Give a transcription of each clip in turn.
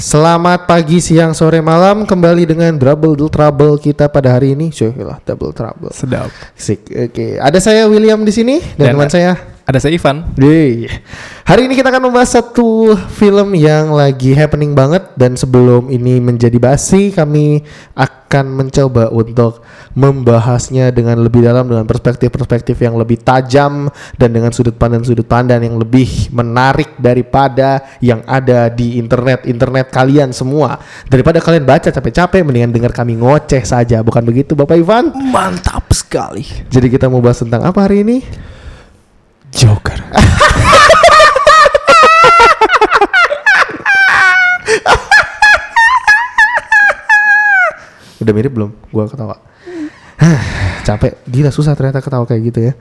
selamat pagi, siang, sore, malam kembali dengan Double Trouble kita pada hari ini. Syukurlah Double Trouble. Sedap. Sik. Oke, ada saya William di sini dan, Dan- teman saya. Ada saya Ivan. Yeay. Hari ini kita akan membahas satu film yang lagi happening banget dan sebelum ini menjadi basi, kami akan mencoba untuk membahasnya dengan lebih dalam dengan perspektif-perspektif yang lebih tajam dan dengan sudut pandang sudut pandang yang lebih menarik daripada yang ada di internet internet kalian semua. Daripada kalian baca capek-capek, mendingan dengar kami ngoceh saja, bukan begitu, Bapak Ivan? Mantap sekali. Jadi kita mau bahas tentang apa hari ini? Joker. Udah mirip belum? Gua ketawa. Hah, capek. Gila susah ternyata ketawa kayak gitu ya.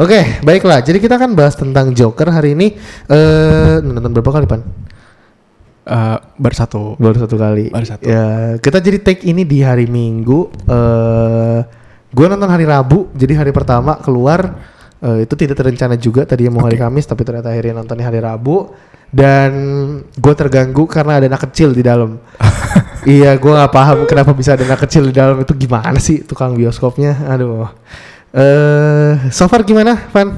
Oke, baiklah. Jadi kita akan bahas tentang Joker hari ini. Eh, nonton berapa kali, Pan? Eh, baru satu. Baru satu kali. Baru satu. Ya, kita jadi take ini di hari Minggu. Eh, gua nonton hari Rabu. Jadi hari pertama keluar eh, itu tidak terencana juga tadi mau hari Kamis, tapi ternyata akhirnya nontonnya hari Rabu. Dan gue terganggu karena ada anak kecil di dalam. iya, gue nggak paham kenapa bisa ada anak kecil di dalam itu gimana sih tukang bioskopnya. Aduh. Eh, so far gimana, Van?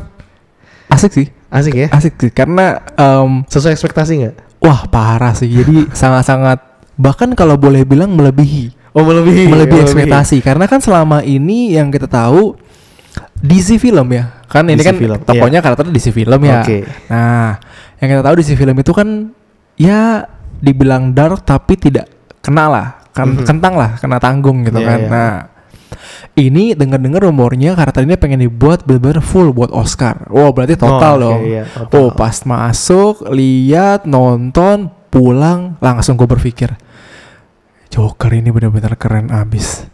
Asik sih. Asik ya? Asik sih karena em, Sesuai ekspektasi nggak? wah parah sih. Jadi sangat-sangat bahkan kalau boleh bilang melebihi Oh melebihi. melebihi ekspektasi karena kan selama ini yang kita tahu DC film ya kan ini DC kan film, tokonya karakternya DC film ya Oke. nah yang kita tahu DC film itu kan ya dibilang dark tapi tidak kena lah kan Mhm. kentang lah kena tanggung gitu Iya, kan iya. nah ini dengar-dengar rumornya karakter ini pengen dibuat benar-benar full buat Oscar. Wow, berarti total Oh, dong. iya, total. Oh, pas masuk, lihat, nonton, pulang, langsung gue berpikir, Joker ini benar-benar keren abis.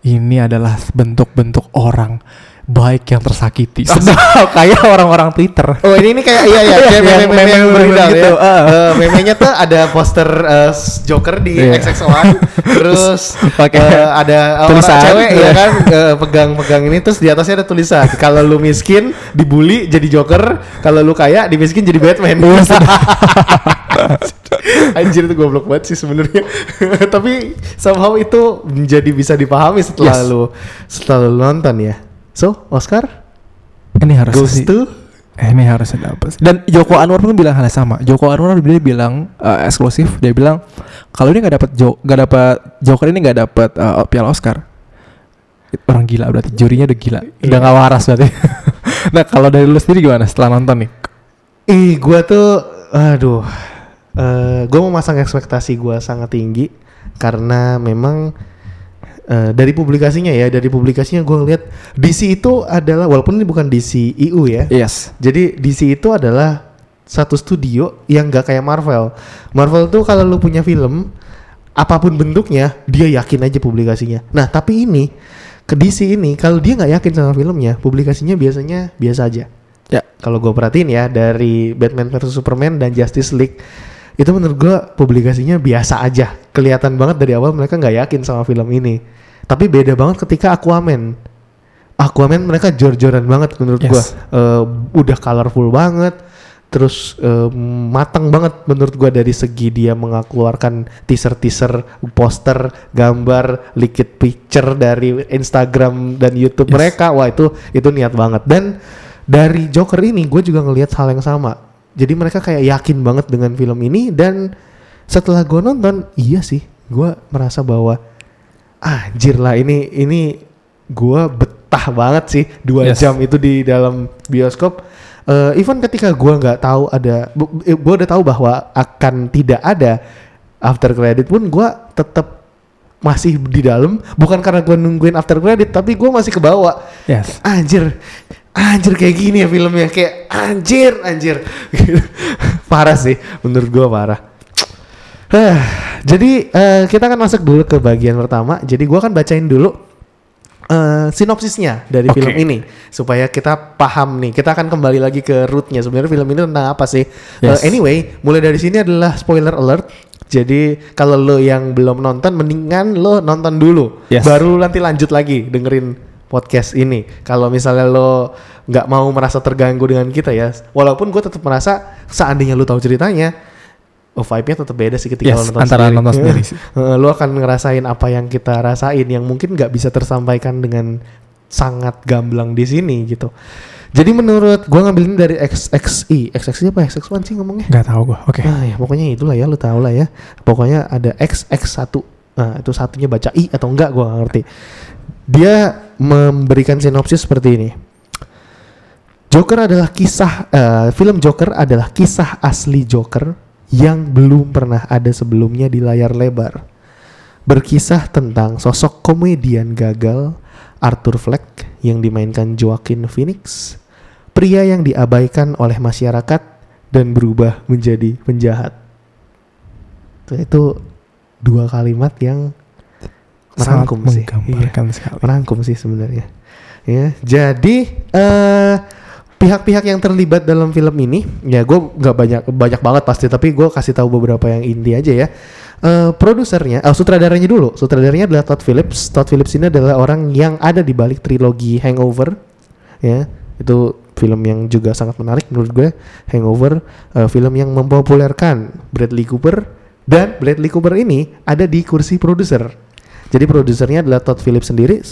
Ini adalah bentuk-bentuk orang baik yang tersakiti. Sedap kayak orang-orang Twitter. Oh ini ini kayak iya iya kayak Yang meme-meme meme yang gitu, ya. Eh, memenya tuh ada poster eh, Joker di Iya. XX1 terus Pakai eh, ada tulisan. orang cewek ya Iya. kan pegang-pegang ini terus di atasnya ada tulisan kalau lu miskin dibully jadi Joker, kalau lu kaya dimiskin jadi Batman. Iya, Anjir itu goblok banget sih sebenarnya. Tapi somehow itu menjadi bisa dipahami setelah Yes. lu setelah lu nonton ya. So, Oscar Ini harus goes sih. to Eh, ini harusnya dapat. Dan Joko Anwar pun bilang hal yang sama. Joko Anwar dia bilang eh, eksklusif. Dia bilang kalau ini nggak dapat jo nggak dapat Joker ini nggak dapat eh, piala Oscar. Orang gila berarti jurinya udah gila. Udah Iya. nggak waras berarti. nah kalau dari lu sendiri gimana setelah nonton nih? Ih, gua tuh, aduh, eh gua mau masang ekspektasi gua sangat tinggi karena memang eh, dari publikasinya ya, dari publikasinya gua ngeliat DC itu adalah walaupun ini bukan DC EU ya, Yes. jadi DC itu adalah satu studio yang gak kayak Marvel. Marvel tuh kalau lu punya film apa pun bentuknya, dia yakin aja publikasinya. Nah, tapi ini ke DC ini kalau dia nggak yakin sama filmnya, publikasinya biasanya biasa aja Ya. kalau gue perhatiin ya dari Batman vs Superman dan Justice League itu menurut gue publikasinya biasa aja. Kelihatan banget dari awal mereka nggak yakin sama film ini. Tapi beda banget ketika Aquaman. Aquaman mereka jor-joran banget menurut Yes. gue Eh, udah colorful banget terus eh, matang banget menurut gue dari segi dia mengeluarkan teaser-teaser poster gambar liquid picture dari Instagram dan YouTube Yes. mereka. Wah itu itu niat banget. Dan dari Joker ini gue juga ngelihat hal yang sama jadi mereka kayak yakin banget dengan film ini dan setelah gue nonton iya sih gue merasa bahwa anjir lah ini ini gue betah banget sih dua Yes. jam itu di dalam bioskop Eh, even ketika gue nggak tahu ada gue udah tahu bahwa akan tidak ada after credit pun gue tetap masih di dalam bukan karena gue nungguin after credit tapi gue masih ke bawah Yes. anjir anjir kayak gini ya filmnya. Kayak anjir anjir. Parah sih menurut gua parah. Hah, jadi eh, kita akan masuk dulu ke bagian pertama. Jadi gua akan bacain dulu eh, sinopsisnya dari Oke. film ini supaya kita paham nih. Kita akan kembali lagi ke rootnya. Sebenarnya film ini tentang apa sih? Yes. Eh, anyway mulai dari sini adalah spoiler alert. Jadi kalau lo yang belum nonton mendingan lo nonton dulu. Yes. baru nanti lanjut lagi dengerin podcast ini. Kalau misalnya lo nggak mau merasa terganggu dengan kita ya, walaupun gue tetap merasa seandainya lo tahu ceritanya, oh, vibe-nya tetap beda sih ketika Yes, lo nonton antara sendiri. nonton sendiri sih. Lo akan ngerasain apa yang kita rasain yang mungkin nggak bisa tersampaikan dengan sangat gamblang di sini gitu. Jadi menurut gua ngambilin dari XXI, XXI apa XX1 sih ngomongnya? Nggak tahu gue. Oke. Ah ya pokoknya itulah ya lo tau lah ya. Pokoknya ada XX1. Nah itu satunya baca I atau enggak gua nggak ngerti. Dia memberikan sinopsis seperti ini. Joker adalah kisah eh, film Joker adalah kisah asli Joker yang belum pernah ada sebelumnya di layar lebar. Berkisah tentang sosok komedian gagal Arthur Fleck yang dimainkan Joaquin Phoenix, pria yang diabaikan oleh masyarakat dan berubah menjadi penjahat. Itu dua kalimat yang Sangat merangkum sih. Iya menggambarkan sekali. merangkum sih sebenarnya. Ya, jadi eh pihak-pihak yang terlibat dalam film ini, ya gue nggak banyak banyak banget pasti, tapi gue kasih tahu beberapa yang inti aja ya. Eh produsernya, eh, sutradaranya dulu. Sutradaranya adalah Todd Phillips. Todd Phillips ini adalah orang yang ada di balik trilogi Hangover, ya itu film yang juga sangat menarik menurut gue. Hangover, eh, film yang mempopulerkan Bradley Cooper dan Bradley Cooper ini ada di kursi produser. Jadi produsernya adalah Todd Phillips sendiri,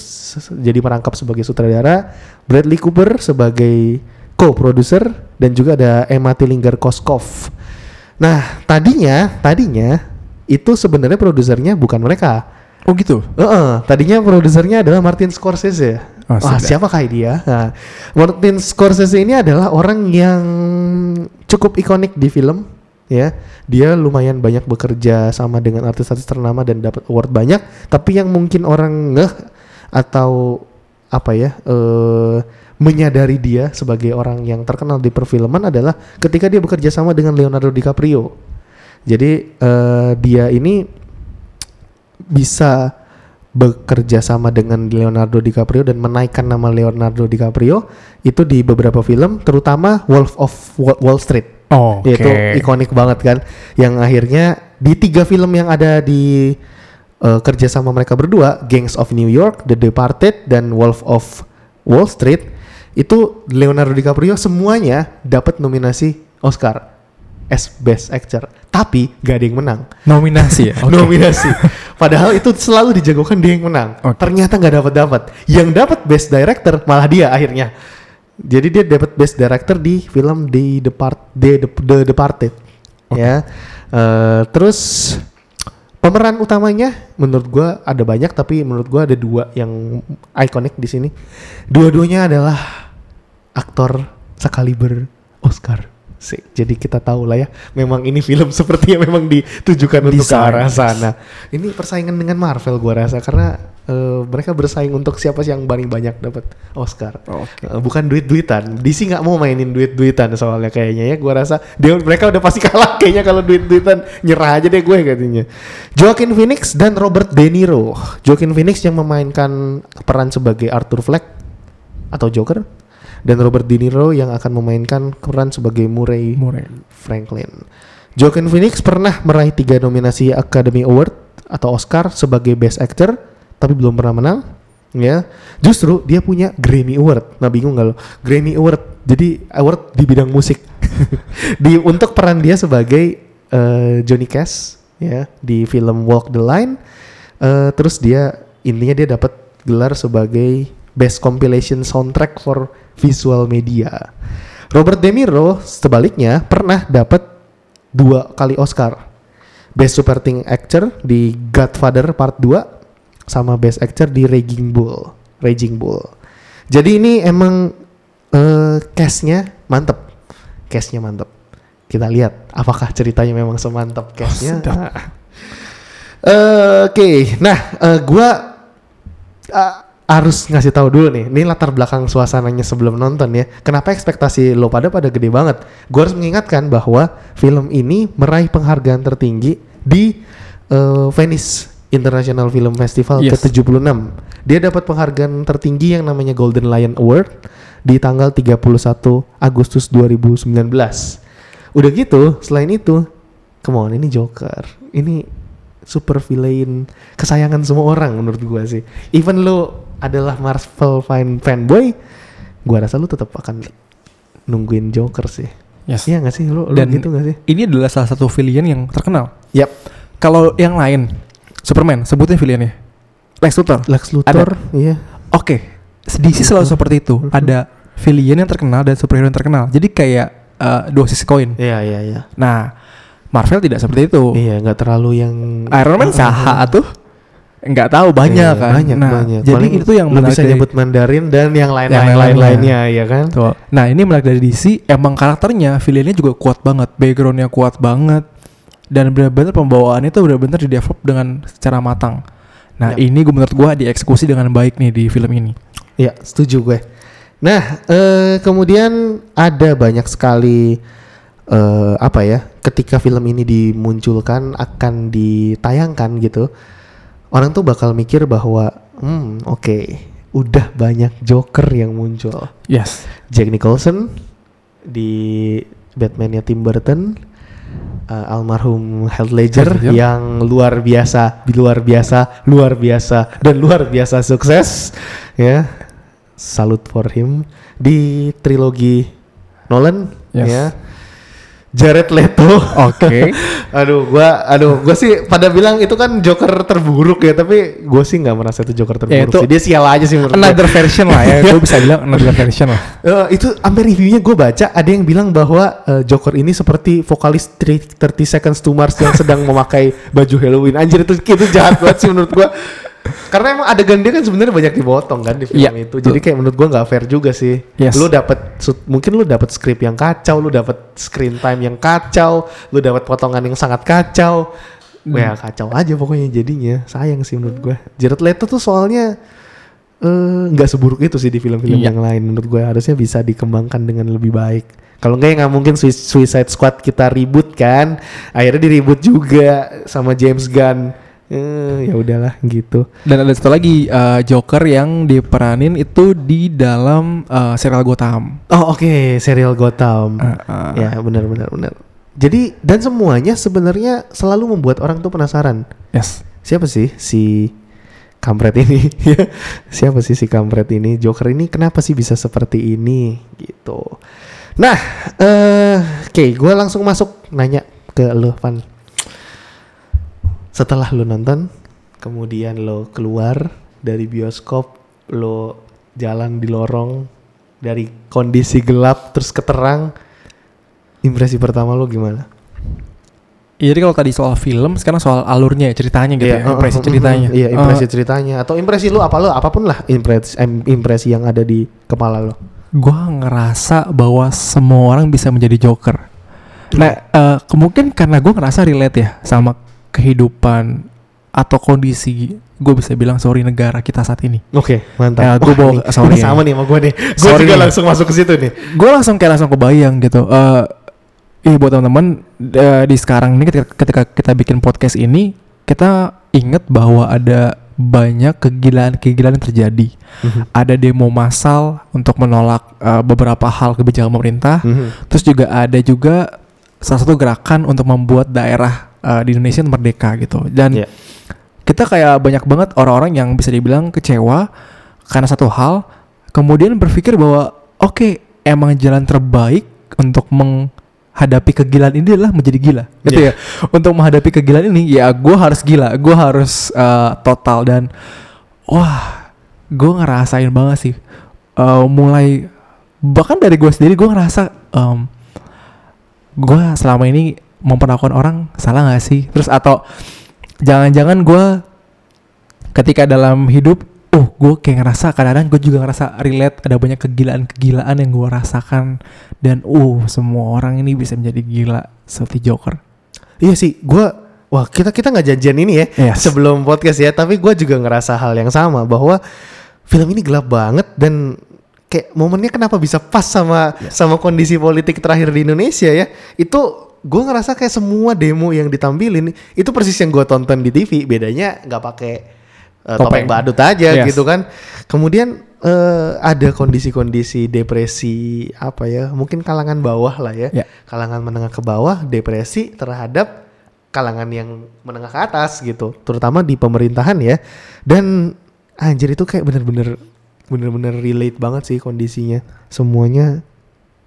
jadi merangkap sebagai sutradara, Bradley Cooper sebagai co-producer dan juga ada Emma Tillinger Koskov. Nah, tadinya, tadinya itu sebenarnya produsernya bukan mereka. Oh gitu. Heeh, tadinya produsernya adalah Martin Scorsese. Oh, Wah, siapa kayak dia? Nah, Martin Scorsese ini adalah orang yang cukup ikonik di film, ya. Dia lumayan banyak bekerja sama dengan artis-artis ternama dan dapat award banyak, tapi yang mungkin orang ngeh atau apa ya? eh menyadari dia sebagai orang yang terkenal di perfilman adalah ketika dia bekerja sama dengan Leonardo DiCaprio. Jadi eh, dia ini bisa bekerja sama dengan Leonardo DiCaprio dan menaikkan nama Leonardo DiCaprio itu di beberapa film terutama Wolf of Wall Wall Street Oh, oke. itu ikonik banget kan yang akhirnya di tiga film yang ada di eh, kerja sama mereka berdua Gangs of New York, The Departed dan Wolf of Wall Street itu Leonardo DiCaprio semuanya dapat nominasi Oscar as Best Actor tapi gak ada yang menang Nominasi ya. Oke. nominasi. Padahal itu selalu dijagokan dia yang menang. Oke. Ternyata nggak dapat dapat. Yang dapat best director malah dia akhirnya. Jadi dia dapat best director di film The Depart The, The, The Departed. Ya. Eh, terus pemeran utamanya menurut gua ada banyak tapi menurut gua ada dua yang ikonik di sini. Dua-duanya adalah aktor sekaliber Oscar. Sih, jadi kita tahu lah ya, memang ini film sepertinya memang ditujukan untuk ke arah sana. Ini persaingan dengan Marvel gua rasa karena eh, mereka bersaing untuk siapa sih yang paling banyak dapat Oscar. Oke. Eh, bukan duit-duitan. DC nggak mau mainin duit-duitan soalnya kayaknya ya. Gua rasa dia mereka udah pasti kalah kayaknya kalau duit-duitan nyerah aja deh gue katanya. Joaquin Phoenix dan Robert De Niro. Joaquin Phoenix yang memainkan peran sebagai Arthur Fleck atau Joker dan Robert De Niro yang akan memainkan peran sebagai Murray Murray. Franklin. Joaquin Phoenix pernah meraih tiga nominasi Academy Award atau Oscar sebagai Best Actor, tapi belum pernah menang. Ya, justru dia punya Grammy Award. Nah bingung gak lo? Grammy Award, jadi award di bidang musik. di untuk peran dia sebagai eh, Johnny Cash, ya di film Walk the Line. Eh, terus dia intinya dia dapat gelar sebagai Best Compilation Soundtrack for Visual Media. Robert De Niro sebaliknya pernah dapat dua kali Oscar. Best Supporting Actor di Godfather Part 2 sama Best Actor di Raging Bull. Raging Bull. Jadi ini emang eh cast-nya mantep. Cast-nya mantep. Kita lihat apakah ceritanya memang semantap cast-nya. sedap. Nah. Eh, Oke, nah eh, gua eh, harus ngasih tahu dulu nih. Ini latar belakang suasananya sebelum nonton ya. Kenapa ekspektasi lo pada pada gede banget? Gue harus mengingatkan bahwa film ini meraih penghargaan tertinggi di eh, Venice International Film Festival Yes. ke-76. Dia dapat penghargaan tertinggi yang namanya Golden Lion Award di tanggal 31 Agustus 2019. Udah gitu, selain itu, come on, ini Joker. Ini super villain kesayangan semua orang menurut gua sih. Even lo adalah Marvel fan fanboy, gua rasa lu tetap akan nungguin Joker sih. Yes. Iya gak sih? Lu, lu Dan- gitu gak sih? Ini adalah salah satu villain yang terkenal. Yap. Kalau yang lain, Superman, sebutin villainnya. Lex Luthor. Lex Luthor, iya. Oke, DC selalu seperti itu. Mhm. Ada villain yang terkenal dan superhero yang terkenal. Jadi kayak uh, dua sisi koin. Iya, iya, iya. Nah, Marvel tidak seperti itu. Iya, nggak terlalu yang Iron Man Ah, saha ah, ah. tuh nggak tahu banyak Iya, kan. Banyak, nah, banyak. Jadi Paling itu yang lu menarik bisa dari- nyebut Mandarin dan yang lain-lain lain-lainnya. lain-lainnya, ya kan? Tuh. Nah ini menarik dari DC Emang karakternya Villainnya juga kuat banget Backgroundnya kuat banget Dan benar-benar pembawaannya tuh benar-benar di develop dengan secara matang Nah Yap. ini gue menurut gue dieksekusi dengan baik nih di film ini Iya, setuju gue. Nah, eh, kemudian ada banyak sekali eh, apa ya? Ketika film ini dimunculkan akan ditayangkan gitu, orang tuh bakal mikir bahwa, hmm, oke, udah banyak Joker yang muncul. Yes Jack Nicholson di Batman-nya Tim Burton, eh, almarhum Heath Ledger Heath Ledger. yang luar biasa, luar biasa, luar biasa dan luar biasa sukses, ya. Salut for him di trilogi Nolan, Yes. ya. Jared Leto. Oke aduh, gua aduh, gua sih pada bilang itu kan Joker terburuk ya, tapi gue sih nggak merasa itu Joker terburuk Ya, itu sih. Dia sial aja sih menurut gua. Another version lah ya Gue bisa bilang another version lah Eh, itu sampai reviewnya gue baca ada yang bilang bahwa eh, Joker ini seperti vokalis 3 30 Seconds to Mars yang sedang memakai baju Halloween. Anjir itu itu jahat banget sih menurut gue. Karena emang adegan dia kan sebenarnya banyak dipotong kan di film Iya, itu. Jadi kayak menurut gue nggak fair juga sih. Yes. Lu dapat mungkin lu dapat skrip yang kacau, lu dapat screen time yang kacau, lu dapat potongan yang sangat kacau. Hmm. Ya kacau aja pokoknya jadinya. Sayang sih menurut gue. Jared Leto tuh soalnya eh, nggak seburuk itu sih di film-film Iya. yang lain menurut gue harusnya bisa dikembangkan dengan lebih baik kalau enggak ya nggak mungkin Sui- Suicide Squad kita ribut kan akhirnya diribut juga sama James Gunn eh, ya udahlah gitu. Dan ada satu lagi uh, Joker yang diperanin itu di dalam uh, serial Gotham. Oh oke serial Gotham. Uh, uh, ya benar benar benar. Jadi dan semuanya sebenarnya selalu membuat orang tuh penasaran. Yes. Siapa sih si kampret ini? Siapa sih si kampret ini? Joker ini kenapa sih bisa seperti ini? Gitu. Nah eh oke gue langsung masuk nanya ke lo Van setelah lo nonton kemudian lo keluar dari bioskop lo jalan di lorong dari kondisi gelap terus keterang impresi pertama lo gimana Iya, Jadi kalau tadi soal film, sekarang soal alurnya ya, ceritanya gitu ya, uh, impresi uh, uh, ceritanya. Iya, Eh, impresi ceritanya atau impresi lu apa lu apa pun lah impresi impresi yang ada di kepala lo. gua ngerasa bahwa semua orang bisa menjadi Joker. Nah, eh, kemungkinan karena gua ngerasa relate ya sama kehidupan atau kondisi gue bisa bilang sorry negara kita saat ini. Oke, mantap. Ya, Wah, bawa- sorry ini ya. sama nih sama gue nih. Gue juga nih. langsung masuk ke situ nih. Gue langsung kayak langsung kebayang gitu. Eh, ih buat teman-teman eh, di sekarang ini ketika, ketika kita bikin podcast ini kita inget bahwa ada banyak kegilaan-kegilaan yang terjadi. Ada demo massal untuk menolak eh, beberapa hal kebijakan pemerintah. Mhm. Terus juga ada juga salah satu gerakan untuk membuat daerah eh, di Indonesia merdeka gitu. Dan Iya. kita kayak banyak banget orang-orang yang bisa dibilang kecewa karena satu hal, kemudian berpikir bahwa oke emang jalan terbaik untuk menghadapi kegilaan ini adalah menjadi gila, gitu Iya. ya. Untuk menghadapi kegilaan ini, ya gue harus gila, gue harus eh, total dan wah, gue ngerasain banget sih. Eh, mulai bahkan dari gue sendiri gue ngerasa em, gue selama ini memperlakukan orang salah gak sih? Terus atau jangan-jangan gue ketika dalam hidup, oh gue kayak ngerasa kadang-kadang gue juga ngerasa relate ada banyak kegilaan-kegilaan yang gue rasakan dan uh semua orang ini bisa menjadi gila seperti Joker. Iya sih, gue wah kita kita nggak janjian ini ya Yes. sebelum podcast ya, tapi gue juga ngerasa hal yang sama bahwa film ini gelap banget dan kayak momennya kenapa bisa pas sama sama kondisi politik terakhir di Indonesia ya itu gue ngerasa kayak semua demo yang ditampilin itu persis yang gue tonton di TV bedanya nggak pakai uh, Topeng. topeng badut aja Yes. gitu kan kemudian eh, ada kondisi-kondisi depresi apa ya mungkin kalangan bawah lah ya Ya. kalangan menengah ke bawah depresi terhadap kalangan yang menengah ke atas gitu terutama di pemerintahan ya dan anjir itu kayak bener-bener bener-bener relate banget sih kondisinya semuanya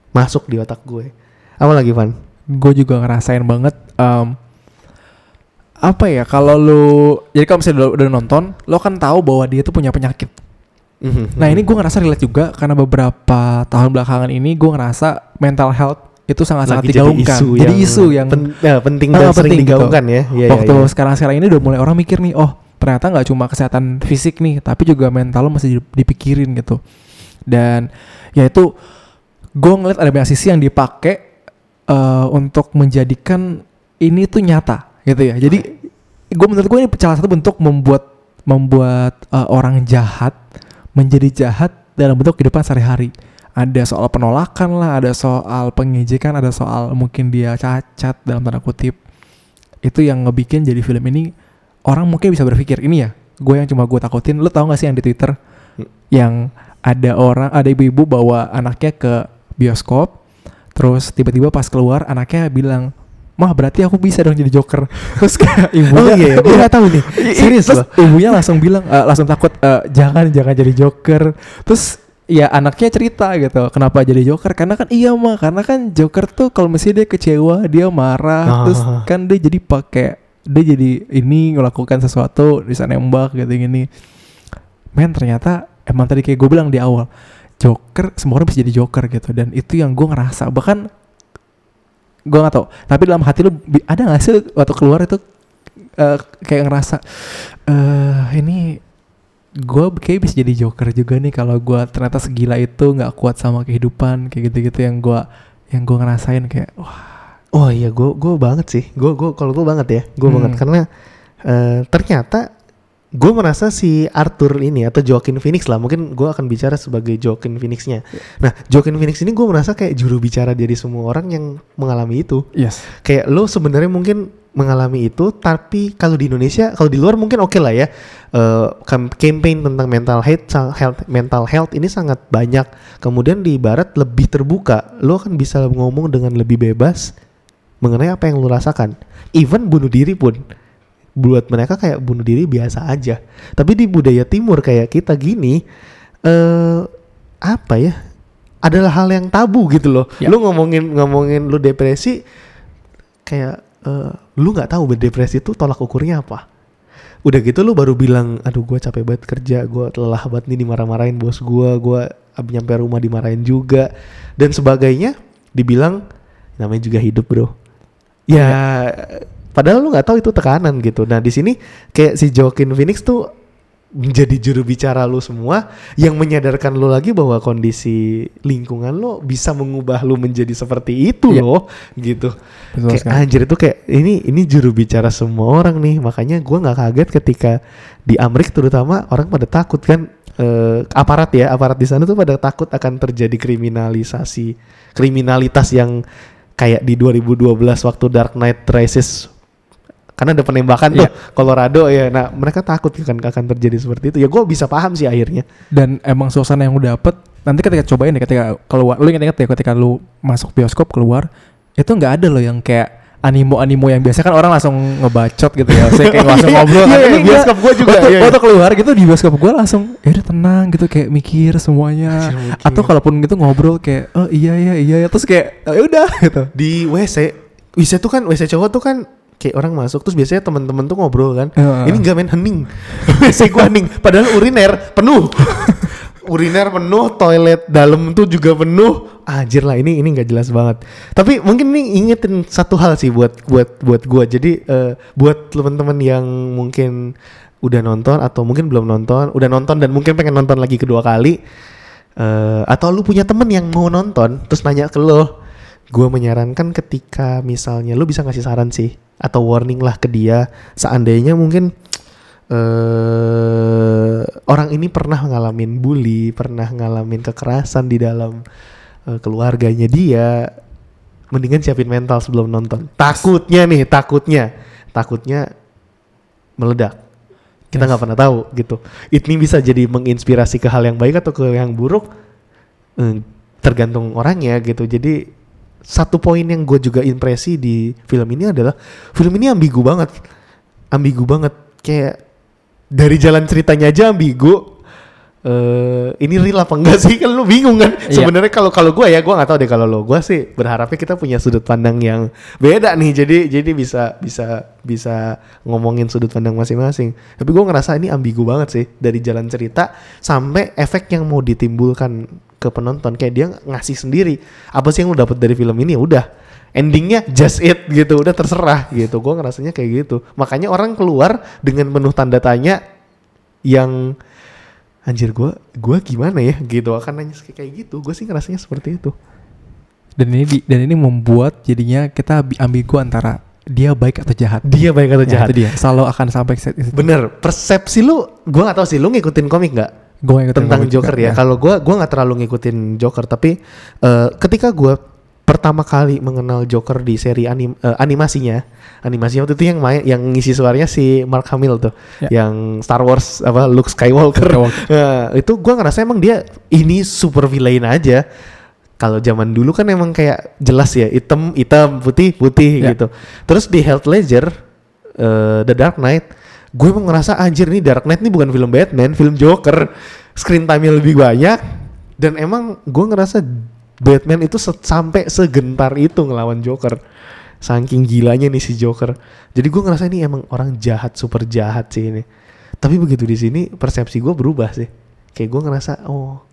masuk di otak gue Apa lagi Van? Gue juga ngerasain banget em, apa ya kalau lu jadi kalau misalnya udah, udah nonton lo kan tahu bahwa dia tuh punya penyakit Mhm. nah ini gue ngerasa relate juga karena beberapa tahun belakangan ini gue ngerasa mental health itu sangat-sangat Lagi jadi digaungkan isu jadi yang isu yang pen- ya, penting Ah, dan sering penting gitu. digaungkan ya. Iya, waktu iya. sekarang-sekarang ini udah mulai orang mikir nih oh ternyata nggak cuma kesehatan fisik nih tapi juga mental lo masih di- dipikirin gitu dan ya itu gue ngeliat ada banyak sisi yang dipakai eh, untuk menjadikan ini tuh nyata gitu ya. Jadi gue menurut gue ini salah satu bentuk membuat membuat eh, orang jahat menjadi jahat dalam bentuk kehidupan sehari-hari. Ada soal penolakan lah ada soal pengejekan ada soal mungkin dia cacat dalam tanda kutip. Itu yang ngebikin jadi film ini orang mungkin bisa berpikir ini ya gue yang cuma gue takutin. Lu tau gak sih yang di twitter? Hmm. yang ada orang ada ibu-ibu bawa anaknya ke bioskop terus tiba-tiba pas keluar anaknya bilang mah berarti aku bisa dong jadi joker terus kayak ibunya Oh iya, iya. gue nggak tahu nih. Serius terus loh. ibunya langsung bilang eh, langsung takut eh, jangan jangan jadi joker terus ya anaknya cerita gitu kenapa jadi joker karena kan iya mah karena kan joker tuh kalau misalnya dia kecewa dia marah terus Ah. kan dia jadi pakai dia jadi ini melakukan sesuatu bisa nembak gitu gini men ternyata emang tadi kayak gue bilang di awal joker semua orang bisa jadi joker gitu dan itu yang gue ngerasa bahkan gue nggak tau tapi dalam hati lu ada gak sih waktu keluar itu eh, kayak ngerasa eh ini gue kayak bisa jadi joker juga nih kalau gue ternyata segila itu nggak kuat sama kehidupan kayak gitu-gitu yang gue yang gue ngerasain kayak wah Oh iya, gue gue banget sih. Gue gue kalau gue banget ya, gue Hmm. banget karena eh, ternyata gue merasa si Arthur ini atau Joaquin Phoenix lah, mungkin gue akan bicara sebagai Joaquin Phoenixnya. Nah, Joaquin Phoenix ini gue merasa kayak juru bicara dari semua orang yang mengalami itu. yes Kayak lo sebenarnya mungkin mengalami itu, tapi kalau di Indonesia, kalau di luar mungkin oke lah ya. Eh, kam- campaign tentang mental health, health, mental health ini sangat banyak. Kemudian di Barat lebih terbuka, lo kan bisa ngomong dengan lebih bebas mengenai apa yang lo rasakan. Even bunuh diri pun, buat mereka kayak bunuh diri biasa aja. Tapi di budaya Timur kayak kita gini, eh apa ya? Adalah hal yang tabu gitu loh. Ya. Lu ngomongin ngomongin lu depresi, kayak eh, lu nggak tahu berdepresi itu tolak ukurnya apa udah gitu lu baru bilang aduh gue capek banget kerja gue lelah banget nih dimarah-marahin bos gue gue nyampe rumah dimarahin juga dan sebagainya dibilang namanya juga hidup bro ya padahal lu nggak tahu itu tekanan gitu nah di sini kayak si Joaquin Phoenix tuh menjadi juru bicara lu semua yang menyadarkan lu lagi bahwa kondisi lingkungan lu bisa mengubah lu menjadi seperti itu Iya. loh gitu betul kayak sekali. anjir itu kayak ini ini juru bicara semua orang nih makanya gua nggak kaget ketika di Amerika terutama orang pada takut kan eh, aparat ya aparat di sana tuh pada takut akan terjadi kriminalisasi kriminalitas yang kayak di 2012 waktu Dark Knight Rises karena ada penembakan tuh Iya. Colorado ya nah mereka takut kan akan terjadi seperti itu ya gua bisa paham sih akhirnya dan emang suasana yang lu dapet nanti ketika cobain deh ketika keluar lu inget-inget ya ketika lu masuk bioskop keluar itu nggak ada loh yang kayak animo-animo yang biasa kan orang langsung ngebacot gitu ya saya kayak langsung ngobrol Iya, kan. iya, Ini bioskop gua juga, waktu, iya, iya. waktu keluar gitu di bioskop gua langsung ya udah tenang gitu kayak mikir semuanya Anjir, mikir. atau kalaupun gitu ngobrol kayak oh iya iya iya ya terus kayak ya udah gitu di WC WC tuh kan WC cowok tuh kan kayak orang masuk terus biasanya teman-teman tuh ngobrol kan Heeh. ini gak main hening WC gua hening padahal uriner penuh. Uriner penuh toilet dalam tuh juga penuh. Anjir lah ini ini nggak jelas banget. Tapi mungkin nih ingetin satu hal sih buat buat buat gua. Jadi eh, buat teman-teman yang mungkin udah nonton atau mungkin belum nonton udah nonton dan mungkin pengen nonton lagi kedua kali eh atau lu punya temen yang mau nonton terus nanya ke lo gue menyarankan ketika misalnya lu bisa ngasih saran sih atau warning lah ke dia seandainya mungkin eh orang ini pernah ngalamin bully pernah ngalamin kekerasan di dalam eh, keluarganya dia mendingan siapin mental sebelum nonton. Takutnya nih takutnya takutnya meledak. Kita Yes. nggak pernah tahu gitu. Ini bisa jadi menginspirasi ke hal yang baik atau ke yang buruk? Eh, tergantung orangnya gitu. Jadi satu poin yang gue juga impresi di film ini adalah film ini ambigu banget. Ambigu banget. Kayak dari jalan ceritanya aja ambigu. Eh ini real apa enggak sih? Kan lu bingung kan? Iya. sebenarnya kalau kalau gue ya gue nggak tahu deh kalau lo. Gue sih berharapnya kita punya sudut pandang yang beda nih. Jadi jadi bisa bisa bisa ngomongin sudut pandang masing-masing. Tapi gue ngerasa ini ambigu banget sih. Dari jalan cerita sampai efek yang mau ditimbulkan ke penonton kayak dia ngasih sendiri apa sih yang lu dapat dari film ini? Ya udah. Endingnya just it gitu. Udah terserah gitu. Gue ngerasanya kayak gitu. Makanya orang keluar dengan penuh tanda tanya yang anjir gue gue gimana ya? Gitu. Akan nanya kayak gitu. Gue sih ngerasanya seperti itu. Dan ini di- dan ini membuat jadinya kita ambi- ambigu antara dia baik atau jahat. dia baik atau Ya, jahat. itu dia. Selalu akan sampai situ. bener. Persepsi lu gue nggak tahu sih. Lu ngikutin komik nggak Gue ngikutin tentang juga, Joker ya. Kalau gua gua nggak terlalu ngikutin Joker tapi eh, ketika gua pertama kali mengenal Joker di seri anim, eh, animasinya, animasinya waktu itu yang main yang ngisi suaranya si Mark Hamill tuh, Ya. yang Star Wars apa Luke Skywalker. Skywalker. Nah, itu gua ngerasa emang dia ini super villain aja. Kalau zaman dulu kan emang kayak jelas ya, hitam hitam, putih putih Ya. gitu. Terus di Heath Ledger eh, The Dark Knight, gue emang ngerasa anjir nih Dark Knight ini bukan film Batman, film Joker. Screen time-nya lebih banyak dan emang gue ngerasa Batman itu se- sampai segentar itu ngelawan Joker. Saking gilanya nih si Joker. Jadi gue ngerasa ini emang orang jahat, super jahat sih ini. Tapi begitu di sini persepsi gue berubah sih. Kayak gue ngerasa oh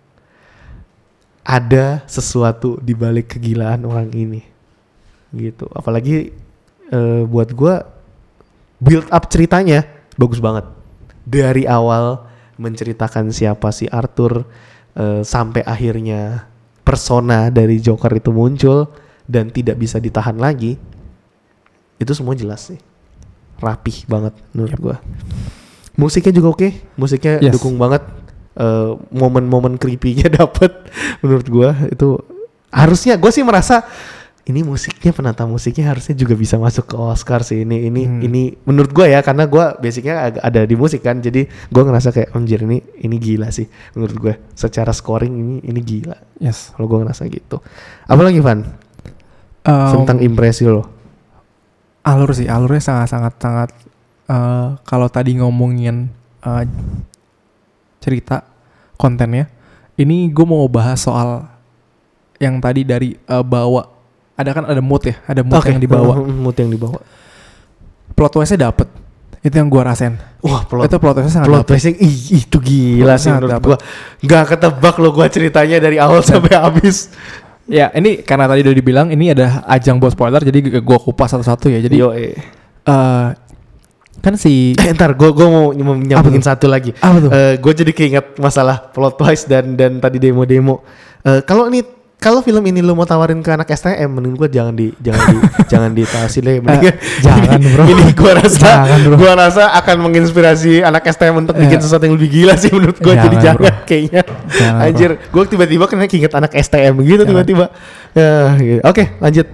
ada sesuatu di balik kegilaan orang ini. Gitu. Apalagi eh, buat gue build up ceritanya bagus banget. Dari awal menceritakan siapa si Arthur eh, sampai akhirnya persona dari Joker itu muncul dan tidak bisa ditahan lagi. Itu semua jelas sih. Rapih banget menurut gua. Musiknya juga oke, musiknya Yes. dukung banget. Eh, momen-momen creepy-nya dapet menurut gua itu harusnya gue sih merasa ini musiknya penata musiknya harusnya juga bisa masuk ke Oscar sih. Ini ini Hmm. ini menurut gue ya karena gue basicnya ada di musik kan. Jadi gue ngerasa kayak anjir ini ini gila sih menurut gue secara scoring ini ini gila. Yes. kalau gue ngerasa gitu. Apalagi Van? Um, tentang impresi lo. Alur sih alurnya sangat sangat sangat eh, kalau tadi ngomongin eh, cerita kontennya ini gue mau bahas soal yang tadi dari eh, bawa ada kan ada mood ya ada mood Oke, yang dibawa. Mood yang dibawa. Plot twistnya dapet. Itu yang gue rasain. Wah plot itu plot twistnya sangat plot twistnya ih, itu gila sih menurut dapet. nggak ketebak lo gue ceritanya dari awal sampai habis. Ya ini karena tadi udah dibilang ini ada ajang buat spoiler jadi gue kupas satu-satu ya. Jadi Yo, eh. eh, kan si Eh, ntar gue gue mau nyambungin satu lagi. Apa tuh? Gue jadi keinget masalah plot twist dan dan tadi demo-demo. Eh, kalau ini kalau film ini lu mau tawarin ke anak STM, mending gue jangan di jangan di jangan ditawasin deh. Mendingan- jangan, ini, bro. Ini gue rasa Jangan, bro. gue rasa akan menginspirasi anak STM untuk bikin Eh. sesuatu yang lebih gila sih menurut gue. Jadi Jangan, jangan bro. kayaknya. Jangan, bro. Anjir, gue tiba-tiba kena keinget anak STM gitu Jangan. tiba-tiba. Ya, gitu. Oke, lanjut.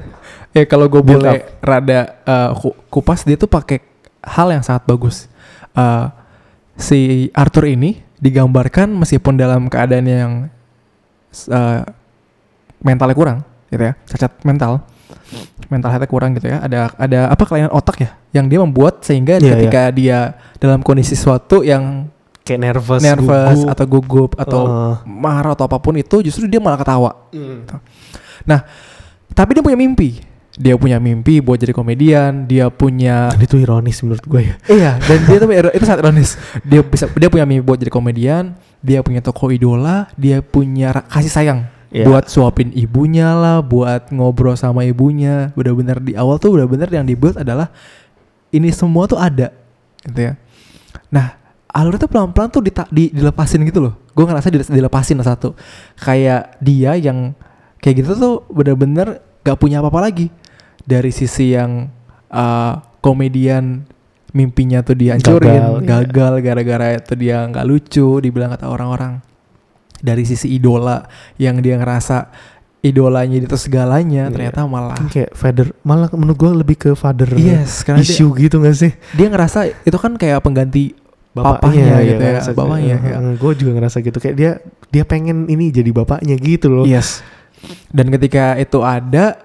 Ya kalau gue boleh rada eh, ku- kupas dia tuh pakai hal yang sangat bagus. Eh, si Arthur ini digambarkan meskipun dalam keadaan yang eh, mentalnya kurang, gitu ya, cacat mental, mental health kurang gitu ya. Ada ada apa kelainan otak ya, yang dia membuat sehingga Iya, ketika dia dalam kondisi sesuatu yang Kayak nervous, nervous gugup. atau gugup atau Oh. marah atau apa pun itu, justru dia malah ketawa. Hmm. Tapi dia punya mimpi. Dia punya mimpi buat jadi komedian, dia punya Dan itu ironis menurut gue ya. Iya, dan dia tuh itu sangat ironis. Dia bisa dia punya mimpi buat jadi komedian, dia punya toko idola, dia punya kasih sayang Iya. buat suapin ibunya lah, buat ngobrol sama ibunya. Bener-bener di awal tuh bener-bener yang dibuat adalah ini semua tuh ada, gitu ya. Nah, alurnya tuh pelan-pelan tuh dita- di, dilepasin gitu loh. Gue ngerasa dile- dilepasin satu. Kayak dia yang kayak gitu tuh bener-bener gak punya apa-apa lagi dari sisi yang uh, komedian mimpinya tuh dihancurin Gagal, iya. gagal gara-gara itu dia nggak lucu dibilang kata orang-orang dari sisi idola yang dia ngerasa idolanya itu segalanya Iya. ternyata malah Kan kayak father malah menurut gue lebih ke father yes karena dia, issue gitu gak sih? dia ngerasa itu kan kayak pengganti Papahnya gitu ya, bapaknya, ya. Gue juga ngerasa gitu kayak dia dia pengen ini jadi bapaknya gitu loh. yes dan ketika itu ada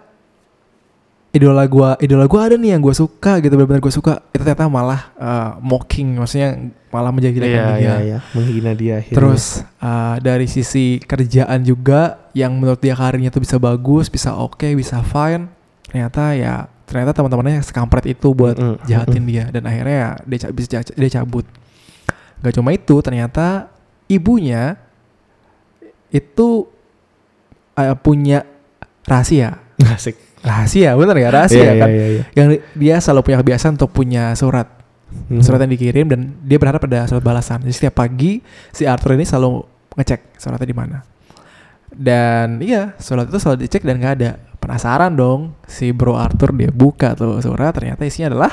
idola gua idola gua ada nih yang gua suka gitu benar-benar gua suka. Itu ternyata malah eh, mocking maksudnya malah menjadi Iya dia iya iya. Menghina dia akhirnya. terus eh, dari sisi kerjaan juga yang menurut dia karirnya tuh bisa bagus bisa oke bisa fine ternyata ya ternyata teman-temannya sekampret itu buat Mm, mm, jahatin dia. Dan akhirnya ya dia ca- dia cabut. Gak cuma itu ternyata ibunya itu eh, punya rahasia. Asik. Rahasia bener ya rahasia Iya, kan? iya, iya. yang di- dia selalu punya kebiasaan untuk punya surat. Hmm. surat yang dikirim dan dia berharap ada surat balasan. Jadi setiap pagi si Arthur ini selalu ngecek suratnya di mana. Dan iya surat itu selalu dicek dan nggak ada. Penasaran dong si bro Arthur dia buka tuh surat ternyata isinya adalah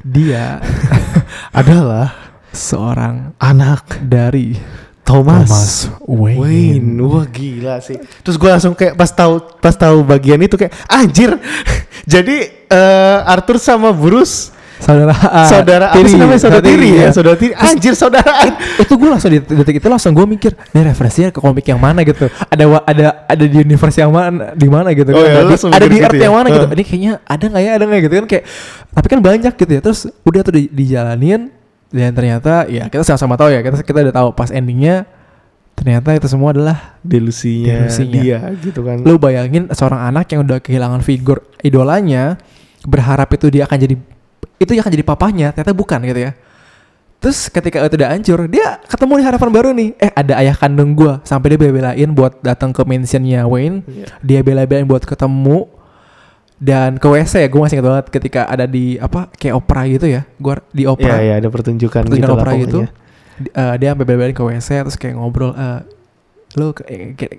dia adalah seorang anak dari Thomas, Wayne. Wayne. Wah gila sih. Terus gue langsung kayak pas tahu pas tahu bagian itu kayak anjir. Jadi eh, Arthur sama Bruce saudara ah, saudara apa sih namanya saudara tiri ya, iya. saudara tiri. Anjir saudaraan. itu gue langsung di detik itu langsung gue mikir ini referensinya ke komik yang mana gitu ada ada ada di universe yang mana di mana gitu Oh kan iya, ada, di, ada di gitu earth ya? yang mana gitu Heeh. ini kayaknya ada nggak ya ada nggak gitu kan kayak tapi kan banyak gitu ya terus udah tuh di, dijalanin dan ternyata ya kita sama-sama tahu ya kita kita udah tahu pas endingnya ternyata itu semua adalah Delusinya, Delusinya. dia gitu kan. lu bayangin seorang anak yang udah kehilangan figur idolanya berharap itu dia akan jadi itu akan jadi papahnya ternyata bukan gitu ya terus ketika itu udah hancur dia ketemu di harapan baru nih eh ada ayah kandung gua sampai dia bela-belain buat datang ke mansionnya Wayne Iya. dia bela-belain buat ketemu dan ke WC ya gue masih ingat banget ketika ada di apa kayak opera gitu ya gua di opera iya ada pertunjukan, pertunjukan gitu opera gitu eh, dia sampai bela-belain ke WC terus kayak ngobrol eh lu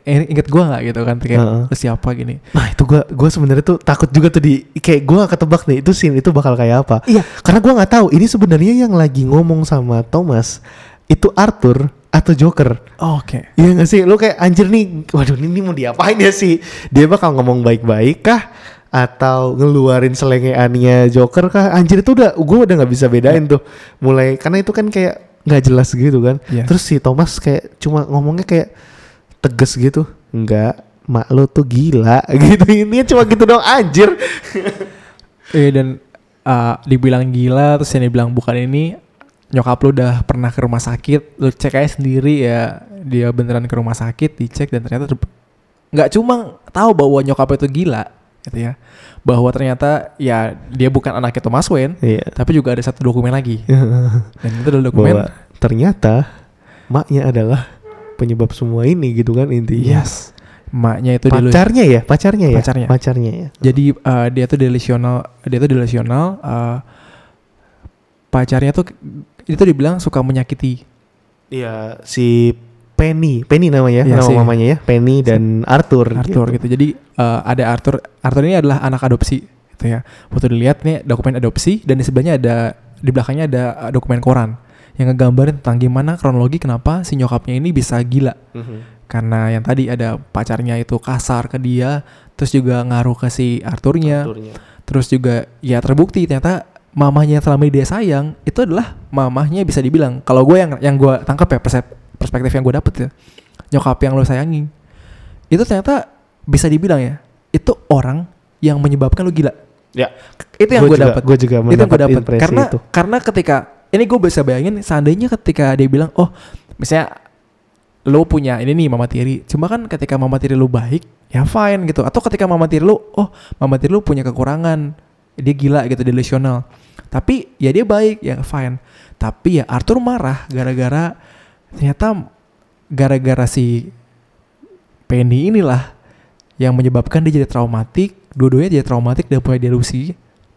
inget gua nggak gitu kan kayak Heeh. lu siapa gini Nah itu gua gua sebenarnya tuh takut juga tuh di kayak gua gak ketebak nih itu scene itu bakal kayak apa. Iya. Karena gua nggak tahu ini sebenarnya yang lagi ngomong sama Thomas itu Arthur atau Joker. Oke. Iya gak sih? Lu kayak anjir nih, waduh ini mau diapain ya sih? Dia bakal ngomong baik-baik kah? Atau ngeluarin selengeannya Joker kah? Anjir itu udah, gue udah nggak bisa bedain tuh. Mulai, karena itu kan kayak nggak jelas gitu kan. Iya. Terus si Thomas kayak cuma ngomongnya kayak tegas gitu. Enggak, mak lo tuh gila gitu. Ini cuma gitu dong anjir. Eh dan uh, dibilang gila terus yang dibilang bukan ini nyokap lu udah pernah ke rumah sakit lu cek aja sendiri ya dia beneran ke rumah sakit dicek dan ternyata ter- nggak cuma tahu bahwa nyokap itu gila gitu ya. Bahwa ternyata ya dia bukan anaknya Thomas Wayne Iya. tapi juga ada satu dokumen lagi. Dan itu adalah dokumen Bahwa ternyata maknya adalah penyebab semua ini gitu kan intinya. yes. Maknya itu pacarnya ya? Pacarnya ya? Pacarnya. pacarnya ya? Jadi uh, dia tuh delusional dia tuh delusional uh, pacarnya tuh itu dibilang suka menyakiti. Iya si Penny Penny namanya Iya nama sih. mamanya ya Penny dan Arthur Arthur gitu. Jadi eh, ada Arthur. Arthur ini adalah anak adopsi gitu ya. Waktu dilihat nih dokumen adopsi dan di sebelahnya ada di belakangnya ada eh, dokumen koran yang ngegambarin tentang gimana kronologi kenapa si nyokapnya ini bisa gila. Karena yang tadi ada pacarnya itu kasar ke dia, terus juga ngaruh ke si Arthurnya, Arthurnya. terus juga ya terbukti ternyata mamahnya yang selama ini dia sayang itu adalah mamahnya bisa dibilang kalau gue yang yang gue tangkap ya persep- perspektif yang gue dapet ya. Nyokap yang lo sayangi. Itu ternyata bisa dibilang ya itu orang yang menyebabkan lo gila. Ya. Itu yang gue dapet. gue juga itu yang gue dapet. karena itu. karena ketika ini gue bisa bayangin seandainya ketika dia bilang oh misalnya lo punya ini nih mama tiri. Cuma kan ketika mama tiri lo baik ya fine gitu. Atau ketika mama tiri lo oh mama tiri lo punya kekurangan dia gila gitu delusional. Tapi ya dia baik ya fine. Tapi ya Arthur marah gara-gara ternyata gara-gara si Penny inilah yang menyebabkan dia jadi traumatik dua-duanya jadi traumatik dan punya delusi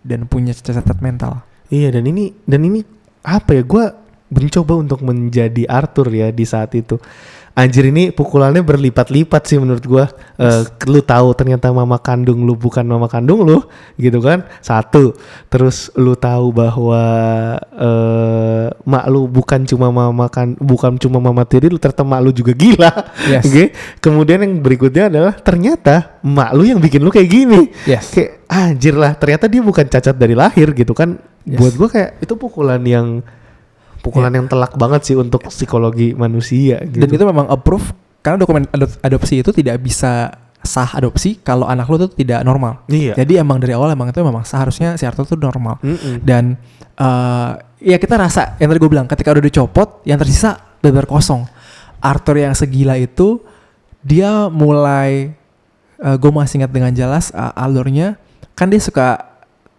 dan punya cacat mental. Iya dan ini dan ini apa ya? Gue mencoba untuk menjadi Arthur ya di saat itu anjir ini pukulannya berlipat-lipat sih menurut gue Eh, lu tahu ternyata mama kandung lu bukan mama kandung lu gitu kan? Satu. Terus lu tahu bahwa eh mak lu bukan cuma mama kan bukan cuma mama tiri lu ternyata mak lu juga gila. Yes. Oke. kemudian yang berikutnya adalah ternyata mak lu yang bikin lu kayak gini. Yes. Kayak anjir lah ternyata dia bukan cacat dari lahir gitu kan? Yes. buat gua kayak itu pukulan yang pukulan yang telak banget sih untuk psikologi manusia gitu dan itu memang approve karena dokumen adop- adopsi itu tidak bisa sah adopsi kalau anak lu tuh tidak normal. Iya. Jadi emang dari awal emang itu memang seharusnya si Arthur tuh normal. Mm-mm. Dan eh ya kita rasa yang tadi gue bilang ketika udah dicopot yang tersisa benar kosong. Arthur yang segila itu dia mulai gue masih ingat dengan jelas uh, alurnya kan dia suka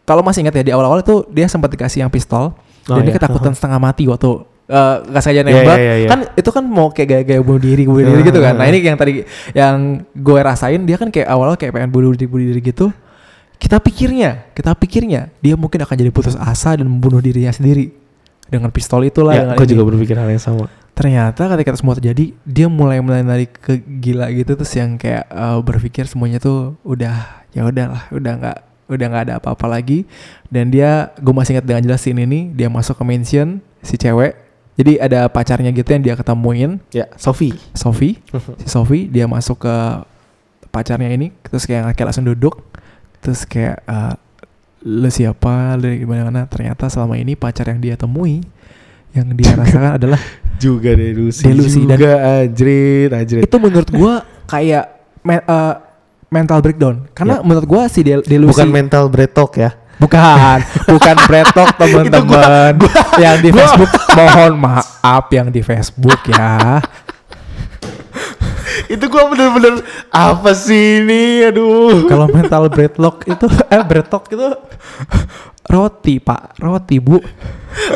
kalau masih ingat ya di awal-awal itu dia sempat dikasih yang pistol Oh, dan dia iya. ketakutan setengah mati waktu eh nggak sengaja Iya, nembak iya, iya. kan itu kan mau kayak gaya-gaya bunuh diri bunuh diri gitu kan nah Ah. ini yang tadi yang gue rasain dia kan kayak awalnya kayak pengen bunuh diri bunuh diri gitu kita pikirnya kita pikirnya dia mungkin akan jadi putus asa dan membunuh dirinya sendiri dengan pistol itulah Ya, dengan gue ini. juga berpikir hal yang sama. ternyata ketika itu semua terjadi dia mulai mulai ke gila gitu terus yang kayak eh, berpikir semuanya tuh udah ya udahlah udah nggak udah nggak ada apa-apa lagi. Dan dia gue masih ingat dengan jelas scene ini dia masuk ke mansion si cewek. Jadi ada pacarnya gitu yang dia ketemuin. Ya, Sophie. Sophie. Si Sophie dia masuk ke pacarnya ini terus kayak kayak langsung duduk. Terus kayak eh, lu siapa? Lu gimana mana? Ternyata selama ini pacar yang dia temui yang dia rasakan adalah juga delusi, Delusi, dan- juga anjrit anjrit. Itu menurut gua kayak me- eh, mental breakdown. Karena Ya. menurut gua si del- delusi bukan mental bretok ya. Bukan. Bukan bretok teman-teman. yang di Facebook mohon maaf yang di Facebook ya. Itu gua bener-bener apa sih ini? Aduh. Kalau mental breadlock itu eh breadlock itu roti pak. Roti bu.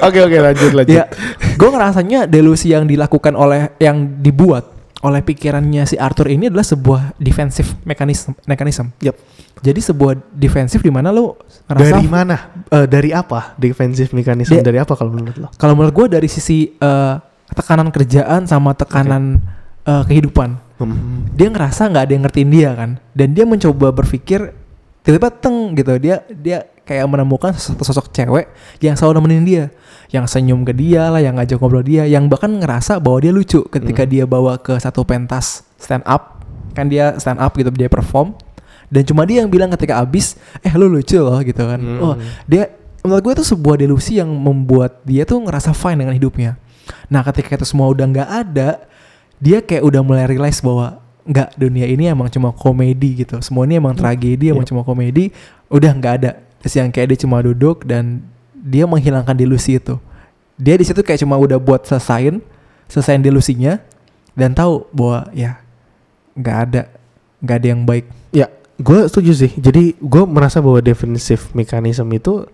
Oke oke lanjut lanjut. Ya gue ngerasanya delusi yang dilakukan oleh yang dibuat oleh pikirannya si Arthur ini adalah sebuah defensive mechanism mechanism. Yap. jadi sebuah defensif di mana lu ngerasa dari mana? Eh, dari apa defensive mechanism? Dia- dari apa kalau menurut lo? Kalau menurut gue dari sisi eh, tekanan kerjaan sama tekanan eh, kehidupan. Hmm. dia ngerasa nggak ada yang ngertiin dia kan? Dan dia mencoba berpikir tiba-tiba teng gitu. Dia dia kayak menemukan sosok, sosok cewek yang selalu nemenin dia yang senyum ke dia lah yang ngajak ngobrol dia yang bahkan ngerasa bahwa dia lucu ketika dia bawa ke satu pentas stand up. Kan dia stand up gitu dia perform. Dan cuma dia yang bilang ketika abis eh lu lucu loh gitu kan. Hmm. oh dia menurut gue itu sebuah delusi yang membuat dia tuh ngerasa fine dengan hidupnya. Nah ketika itu semua udah nggak ada dia kayak udah mulai realize bahwa nggak dunia ini emang cuma komedi gitu. Semua ini emang tragedi emang Iya. cuma komedi udah nggak ada yang kayak dia cuma duduk dan dia menghilangkan delusi itu dia di situ kayak cuma udah buat selesain selesain delusinya dan tahu bahwa ya nggak ada nggak ada yang baik Ya, gue setuju sih. Jadi gue merasa bahwa defensive mechanism itu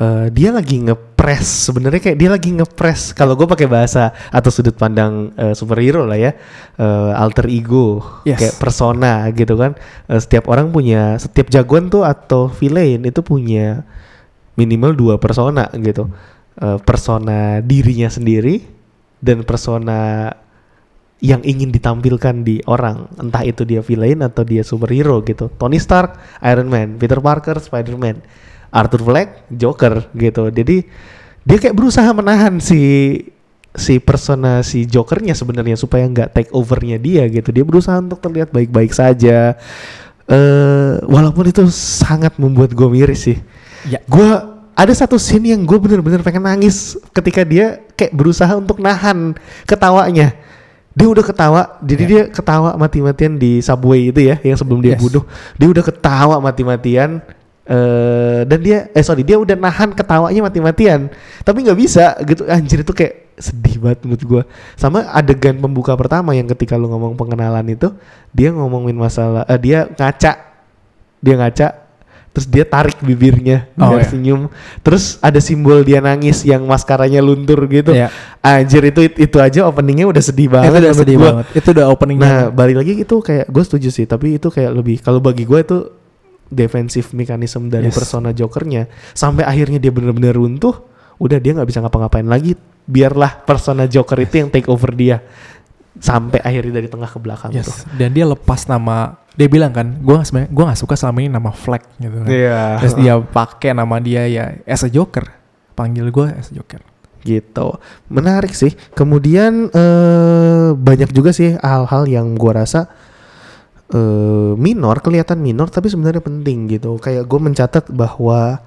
eh, dia lagi ngepres. Sebenarnya kayak dia lagi ngepres. Kalau gue pakai bahasa atau sudut pandang eh, superhero lah ya, eh, alter ego, Yes. kayak persona gitu kan. Eh, setiap orang punya, setiap jagoan tuh atau villain itu punya minimal dua persona gitu. Eh, persona dirinya sendiri dan persona yang ingin ditampilkan di orang entah itu dia villain atau dia superhero gitu Tony Stark Iron Man Peter Parker Spider-Man Arthur Fleck Joker gitu. Jadi dia kayak berusaha menahan si si persona si Jokernya sebenarnya supaya nggak take overnya dia gitu. Dia berusaha untuk terlihat baik-baik saja. Eh walaupun itu sangat membuat gue miris sih. Ya. Gue ada satu scene yang gue bener-bener pengen nangis ketika dia kayak berusaha untuk nahan ketawanya. Dia udah ketawa jadi Ya. dia ketawa mati-matian di subway itu ya yang sebelum dia Yes. bunuh. Dia udah ketawa mati-matian eh dan dia eh sorry dia udah nahan ketawanya mati-matian. Tapi nggak bisa gitu. Anjir itu kayak sedih banget menurut gue sama adegan pembuka pertama yang ketika lu ngomong pengenalan itu dia ngomongin masalah eh, dia ngaca. Dia ngaca terus dia tarik bibirnya Oh, biar iya. senyum. Terus ada simbol dia nangis yang maskaranya luntur gitu. Ya anjir itu itu aja openingnya udah sedih itu banget udah menurut sedih gua. banget. Itu udah openingnya. Nah balik lagi itu kayak gue setuju sih. Tapi itu kayak lebih kalau bagi gue itu defensive mechanism dari Yes. persona jokernya sampai akhirnya dia benar-benar runtuh udah dia nggak bisa ngapa-ngapain lagi biarlah persona joker itu yang take over dia sampai akhirnya dari tengah ke belakang tuh Yes. Dan dia lepas nama dia bilang kan, gua sebenarnya gua nggak suka selama ini nama Flag gitu kan. Iya. Terus dia pakai nama dia ya as a Joker. Panggil gua as a Joker. gitu menarik sih kemudian eh banyak juga sih hal-hal yang gua rasa eh minor kelihatan minor tapi sebenarnya penting gitu. Kayak gue mencatat bahwa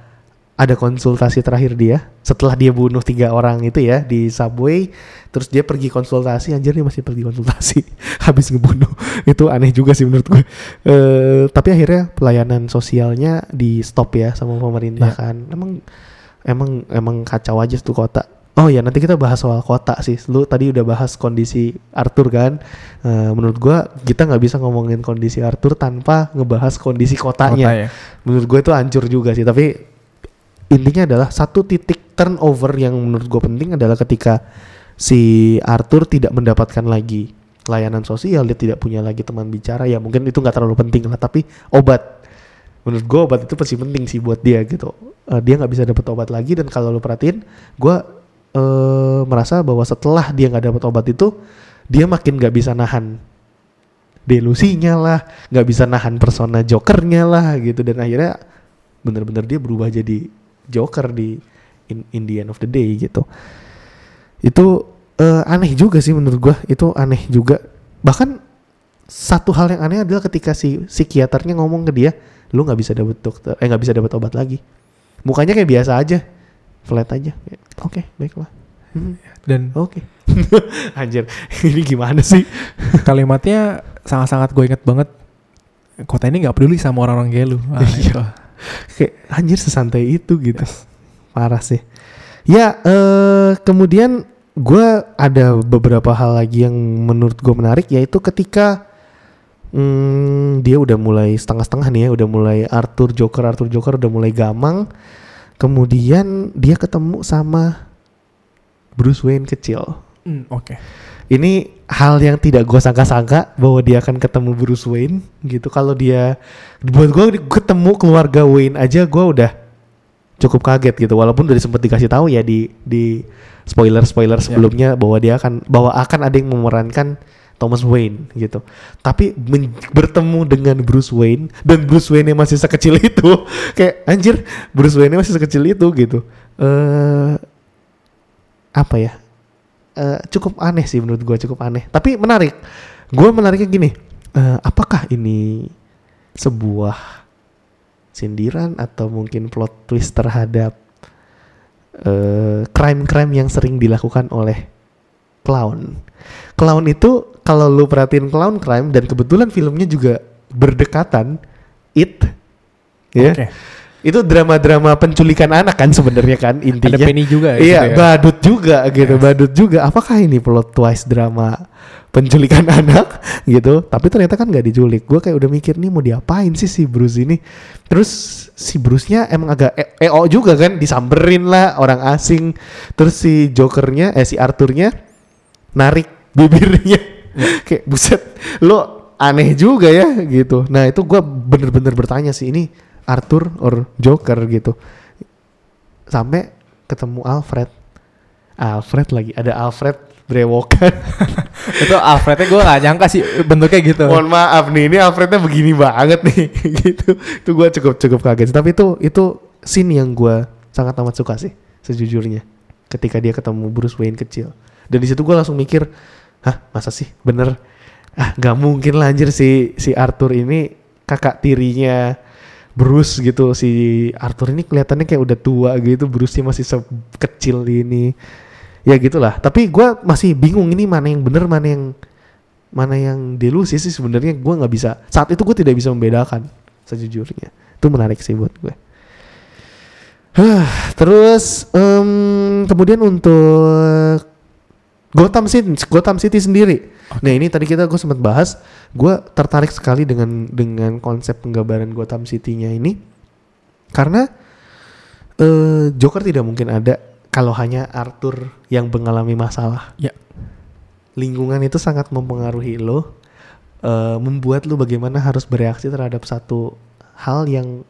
ada konsultasi terakhir dia setelah dia bunuh tiga orang itu ya di subway terus dia pergi konsultasi anjir dia masih pergi konsultasi habis ngebunuh. Itu aneh juga sih menurut gue Eh, tapi akhirnya pelayanan sosialnya di stop ya sama pemerintah Ya. kan. Emang emang emang kacau aja tuh kota oh ya nanti kita bahas soal kota sih. Lu tadi udah bahas kondisi Arthur kan? Eh, menurut gua kita nggak bisa ngomongin kondisi Arthur tanpa ngebahas kondisi kotanya. Kota ya. menurut gue itu hancur juga sih tapi intinya adalah satu titik turnover yang menurut gue penting adalah ketika si Arthur tidak mendapatkan lagi layanan sosial dia tidak punya lagi teman bicara. Ya mungkin itu nggak terlalu penting lah tapi obat. Menurut gue obat itu pasti penting sih buat dia gitu. Eh, dia nggak bisa dapat obat lagi dan kalau lu perhatiin gue eh, merasa bahwa setelah dia nggak dapat obat itu dia makin nggak bisa nahan delusinya lah, nggak bisa nahan persona jokernya lah gitu dan akhirnya bener-bener dia berubah jadi joker di in, in the end of the day gitu. Itu eh, aneh juga sih menurut gua, itu aneh juga. Bahkan satu hal yang aneh adalah ketika si psikiaternya ngomong ke dia, lu nggak bisa dapat dokter, eh nggak bisa dapat obat lagi. Mukanya kayak biasa aja, flat aja. Oke, baiklah. Hmm, Dan Oke. Anjir, ini gimana sih? kalimatnya sangat-sangat gue inget banget. Kota ini nggak peduli sama orang-orang kayak lu. Ah, Iya. kayak anjir sesantai itu gitu parah sih ya eh kemudian gue ada beberapa hal lagi yang menurut gue menarik yaitu ketika hmm, dia udah mulai setengah-setengah nih ya udah mulai Arthur Joker Arthur Joker udah mulai gamang kemudian dia ketemu sama Bruce Wayne kecil Hmm, Oke. ini hal yang tidak gue sangka-sangka bahwa dia akan ketemu Bruce Wayne gitu. Kalau dia buat gue ketemu keluarga Wayne aja gue udah cukup kaget gitu. Walaupun udah sempat dikasih tahu ya di di spoiler spoiler sebelumnya bahwa dia akan bahwa akan ada yang memerankan Thomas Wayne gitu. Tapi bertemu dengan Bruce Wayne dan Bruce Wayne yang masih sekecil itu kayak anjir Bruce Wayne masih sekecil itu gitu. Eh apa ya? eh, cukup aneh sih menurut gue cukup aneh tapi menarik gue menariknya gini eh, apakah ini sebuah sindiran atau mungkin plot twist terhadap crime-crime yang sering dilakukan oleh clown clown itu kalau lu perhatiin clown crime dan kebetulan filmnya juga berdekatan it ya itu drama-drama penculikan anak kan sebenarnya kan intinya Ada Penny juga Iya, gitu ya. badut juga gitu, Yes. badut juga. Apakah ini plot twist drama penculikan anak gitu? Tapi ternyata kan nggak diculik. Gue kayak udah mikir nih mau diapain sih si Bruce ini? Terus si Bruce-nya emang agak E- EO juga kan, disamperin lah orang asing. Terus si Jokernya, eh si Arthurnya narik bibirnya, kayak buset, lo aneh juga ya gitu. Nah itu gue bener-bener bertanya sih ini Arthur or Joker gitu sampai ketemu Alfred. Alfred lagi ada Alfred brewokan. itu Alfrednya gue gak nyangka sih bentuknya gitu. Mohon maaf nih, ini Alfrednya begini banget nih gitu. Itu gue cukup cukup kaget. Tapi itu itu scene yang gue sangat amat suka sih sejujurnya. Ketika dia ketemu Bruce Wayne kecil. Dan di situ gue langsung mikir, hah masa sih? Bener? Ah nggak mungkin lah anjir si si Arthur ini kakak tirinya Bruce gitu. Si Arthur ini kelihatannya kayak udah tua gitu Bruce masih sekecil ini. Ya gitulah. Tapi gua masih bingung ini mana yang bener mana yang mana yang delusi sih sebenarnya. Gua nggak bisa. Saat itu gue tidak bisa membedakan sejujurnya. Itu menarik sih buat gue terus em, kemudian untuk Gotham City Gotham City sendiri nah ini tadi kita gue sempat bahas gue tertarik sekali dengan dengan konsep penggambaran Gotham City-nya ini karena eh, Joker tidak mungkin ada kalau hanya Arthur yang mengalami masalah. Ya. Lingkungan itu sangat mempengaruhi lo, eh, membuat lo bagaimana harus bereaksi terhadap satu hal yang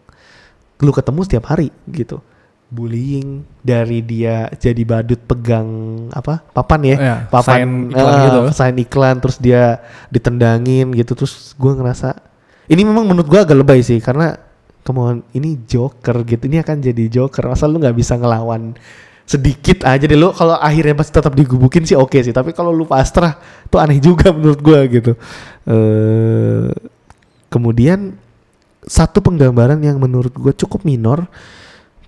lo ketemu setiap hari gitu. Bullying dari dia jadi badut pegang apa papan ya, Ya, papan sign iklan eh, gitu. sign iklan terus dia ditendangin gitu. Terus gue ngerasa ini memang menurut gue agak lebay sih karena come on, ini Joker gitu. Ini akan jadi Joker masa lu nggak bisa ngelawan sedikit aja deh. Lu kalau akhirnya pasti tetap digubukin sih oke sih tapi kalau lu pasrah tuh aneh juga menurut gue gitu. Eh kemudian satu penggambaran yang menurut gue cukup minor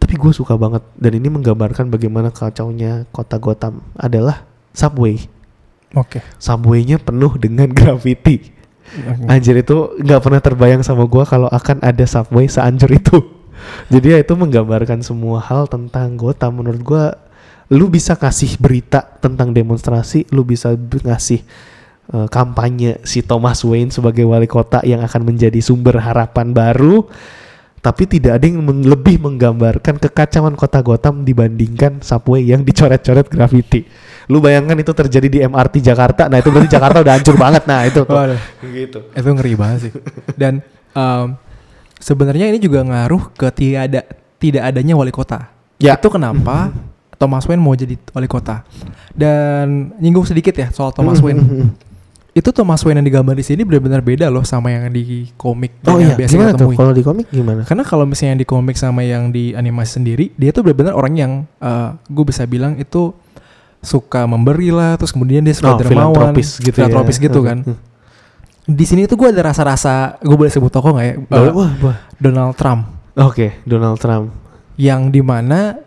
tapi gue suka banget dan ini menggambarkan bagaimana kacaunya kota Gotham adalah subway Oke. subwaynya penuh dengan graffiti Oke. Anjir itu nggak pernah terbayang sama gua kalau akan ada subway seanjur itu. Jadi ya itu menggambarkan semua hal tentang Gotham menurut gua lu bisa kasih berita tentang demonstrasi, lu bisa ngasih eh, kampanye si Thomas Wayne sebagai wali kota yang akan menjadi sumber harapan baru. Tapi tidak ada yang lebih menggambarkan kekacauan kota Gotham dibandingkan subway yang dicoret-coret graffiti. Lu bayangkan itu terjadi di MRT Jakarta, nah itu berarti Jakarta udah hancur banget. Nah itu tuh. Waduh. gitu. itu ngeri banget sih dan em, sebenarnya ini juga ngaruh ke tiada tidak adanya wali kota Ya. itu kenapa Thomas Wayne mau jadi wali kota dan nyinggung sedikit ya soal Thomas Wayne itu Thomas Wayne yang digambar di sini benar-benar beda loh sama yang di komik Oh yang iya, biasa gimana tuh? Kalau di komik gimana? Karena kalau misalnya yang di komik sama yang di animasi sendiri, dia tuh benar-benar orang yang gue bisa bilang itu suka memberi lah, terus kemudian dia suka Oh, dermawan, filantropis gitu ya. gitu kan. Hmm. Di sini tuh gue ada rasa-rasa, gue boleh sebut tokoh nggak ya? Boleh, Eh, wah, wah. Donald Trump, Oke, Donald Trump. yang di mana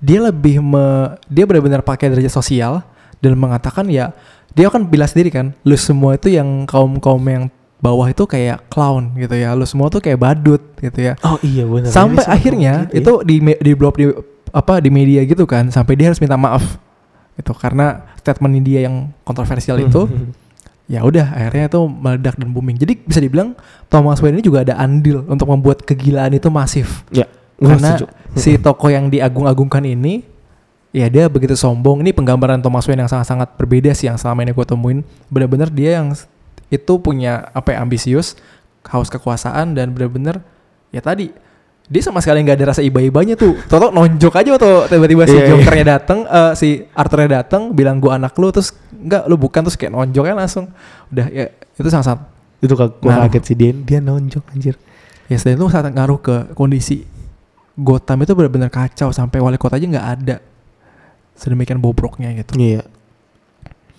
dia lebih me, dia benar-benar pakai derajat sosial dan mengatakan ya dia kan bilang sendiri kan, lu semua itu yang kaum kaum yang bawah itu kayak clown gitu ya, lu semua tuh kayak badut gitu ya. Oh iya benar. sampai sempat akhirnya gitu ya. itu di di blog di apa di media gitu kan sampai dia harus minta maaf itu karena statement dia yang kontroversial itu ya udah akhirnya itu meledak dan booming jadi bisa dibilang Thomas Wayne ini juga ada andil untuk membuat kegilaan itu masif Ya, karena si tokoh yang diagung-agungkan ini ya dia begitu sombong. Ini penggambaran Thomas Wayne yang sangat-sangat berbeda sih yang selama ini gue temuin. Benar-benar dia yang itu punya apa ya ambisius haus kekuasaan dan benar-benar ya tadi dia sama sekali nggak ada rasa iba-ibanya tuh. Toto nonjok aja tuh tiba-tiba si Iya, iya. Jokernya dateng eh, si Arthurnya dateng bilang gua anak lu terus enggak lu bukan terus kayak nonjoknya langsung. Udah ya itu sangat-sangat itu gua Ngaruh. kaget sih dia dia nonjok anjir. Ya selain itu sangat ngaruh ke kondisi Gotham itu benar-benar kacau. Sampai wali kota aja nggak ada sedemikian bobroknya gitu. Iya.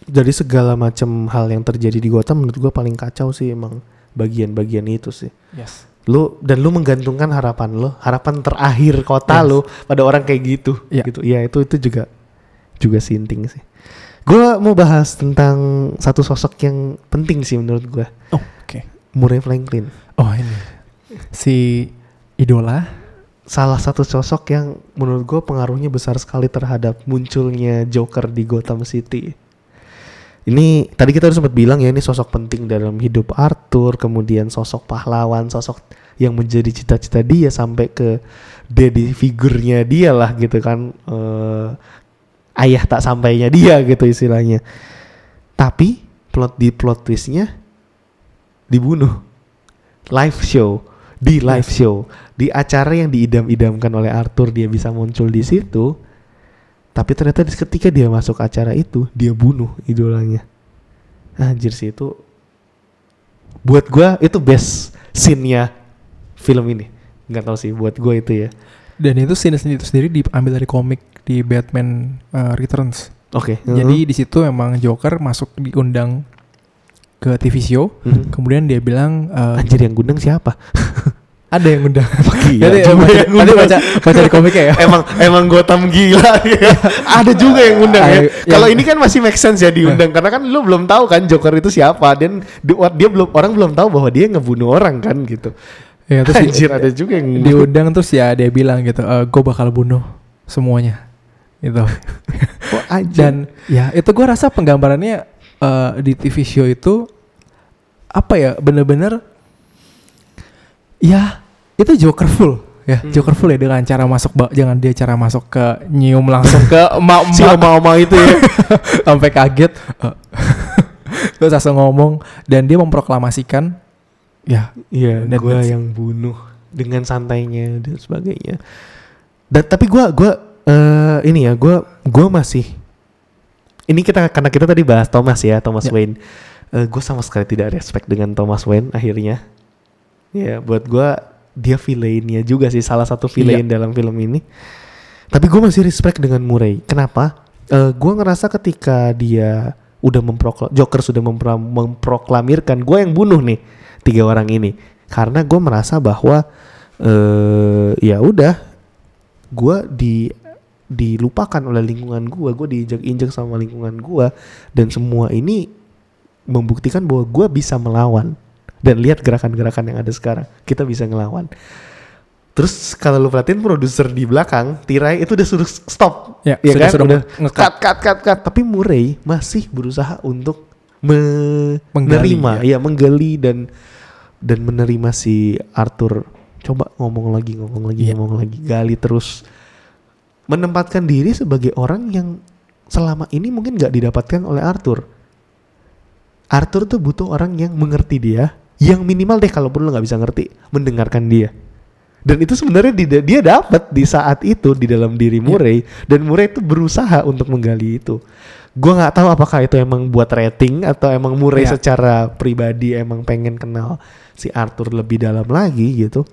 Dari segala macam hal yang terjadi di Gotham menurut gua paling kacau sih emang bagian-bagian itu sih. Yes. Lu dan lu menggantungkan harapan lu, harapan terakhir kota Yes. lu pada orang kayak gitu. Iya. Gitu. Ya itu itu juga juga sinting sih. Gua mau bahas tentang satu sosok yang penting sih menurut gua. Oh, oke. Murray Franklin. Oh ini si idola. Salah satu sosok yang menurut gue pengaruhnya besar sekali terhadap munculnya Joker di Gotham City. Ini tadi kita udah sempat bilang ya ini sosok penting dalam hidup Arthur, kemudian sosok pahlawan, sosok yang menjadi cita-cita dia sampai ke daddy figurnya dia lah gitu kan, Eh, ayah tak sampainya dia gitu istilahnya. Tapi plot di plot twistnya dibunuh live show di live Yes. show. Di acara yang diidam-idamkan oleh Arthur dia bisa muncul di situ. Tapi ternyata ketika dia masuk acara itu dia bunuh idolanya. Anjir sih itu buat gua itu best scene-nya film ini. Nggak tahu sih buat gua itu ya. Dan itu scene sendiri, itu sendiri diambil dari komik di Batman uh, Returns. oke. Jadi di situ emang Joker masuk diundang ke TV show. Mhm. Kemudian dia bilang uh, anjir yang gundang siapa ada yang undang. Gila baca, yang nanti ngundang. baca baca di komiknya ya. emang emang Gotham gila ya. ada juga yang undang ya. Ah, Kalau ini kan masih make sense ya diundang karena kan lu belum tahu kan Joker itu siapa dan di- dia belum orang belum tahu bahwa dia ngebunuh orang kan gitu. Ya, terus di- Anjir ada juga yang diundang terus ya dia bilang gitu, gue bakal bunuh semuanya. Gitu. Oh, anjir. Dan ya itu gue rasa penggambarannya eh, di TV show itu apa ya bener-bener ya itu Joker full ya Hmm. Joker full ya dengan cara masuk jangan dia cara masuk ke nyium langsung ke emak si oma-oma itu ya. sampai kaget eh, terus langsung ngomong dan dia memproklamasikan ya Iya, that's- yang bunuh dengan santainya dan sebagainya. Dan tapi gua gua eh, ini ya, gua gua masih ini kita karena kita tadi bahas Thomas ya, Thomas Ya. Wayne. Eh gue sama sekali tidak respect dengan Thomas Wayne akhirnya. Ya, buat gua dia villainnya juga sih salah satu villain dalam film ini. Tapi gue masih respect dengan Murray. Kenapa? Eh gue ngerasa ketika dia udah memproklam Joker sudah mempro- memproklamirkan gue yang bunuh nih tiga orang ini karena gue merasa bahwa eh ya udah gue di dilupakan oleh lingkungan gue gue diinjak-injak sama lingkungan gue dan semua ini membuktikan bahwa gue bisa melawan dan lihat gerakan-gerakan yang ada sekarang. Kita bisa ngelawan. Terus kalau lu perhatiin produser di belakang tirai itu udah suruh stop. Ya, ya sudah- kan? sudah udah cut cut cut cut. Tapi Murray masih berusaha untuk me- Menggali, menerima. ya. Menggali dan dan menerima si Arthur. Coba ngomong lagi ngomong lagi Iya. ngomong lagi. Gali terus menempatkan diri sebagai orang yang selama ini mungkin nggak didapatkan oleh Arthur. Arthur tuh butuh orang yang mengerti dia yang minimal deh kalaupun lo nggak bisa ngerti mendengarkan dia. Dan itu sebenarnya di- dia dapat di saat itu di dalam diri Murray dan Murray itu berusaha untuk menggali itu. Gue nggak tahu apakah itu emang buat rating atau emang Murray Ya. secara pribadi emang pengen kenal si Arthur lebih dalam lagi gitu.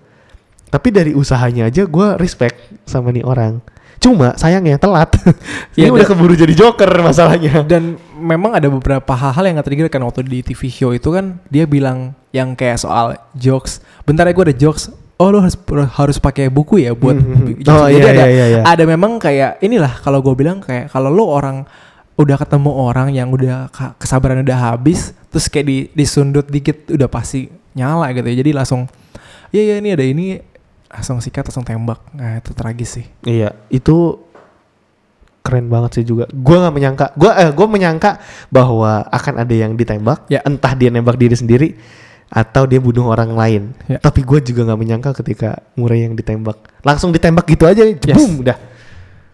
Tapi dari usahanya aja gue respect sama nih orang cuma sayangnya telat ini Ya, udah keburu jadi Joker masalahnya Dan memang ada beberapa hal-hal yang nge-trigger kan waktu di TV show itu kan dia bilang yang kayak soal jokes. Bentar ya gue ada jokes. Oh lo harus harus pakai buku ya buat Hmm, hmm, hmm. jokes. Oh, Jadi iya, ada iya, iya. ada memang kayak inilah kalau gue bilang kayak kalau lo orang udah ketemu orang yang udah kesabaran udah habis terus kayak di disundut dikit udah pasti nyala gitu ya. Jadi langsung iya iya ini ada ini langsung sikat langsung tembak. Nah, itu tragis sih. Iya, itu keren banget sih juga. Gua nggak menyangka, gua eh gua menyangka bahwa akan ada yang ditembak, Ya. entah dia nembak diri sendiri atau dia bunuh orang lain. Ya. Tapi gue juga nggak menyangka ketika Murray yang ditembak, langsung ditembak gitu aja, boom, udah.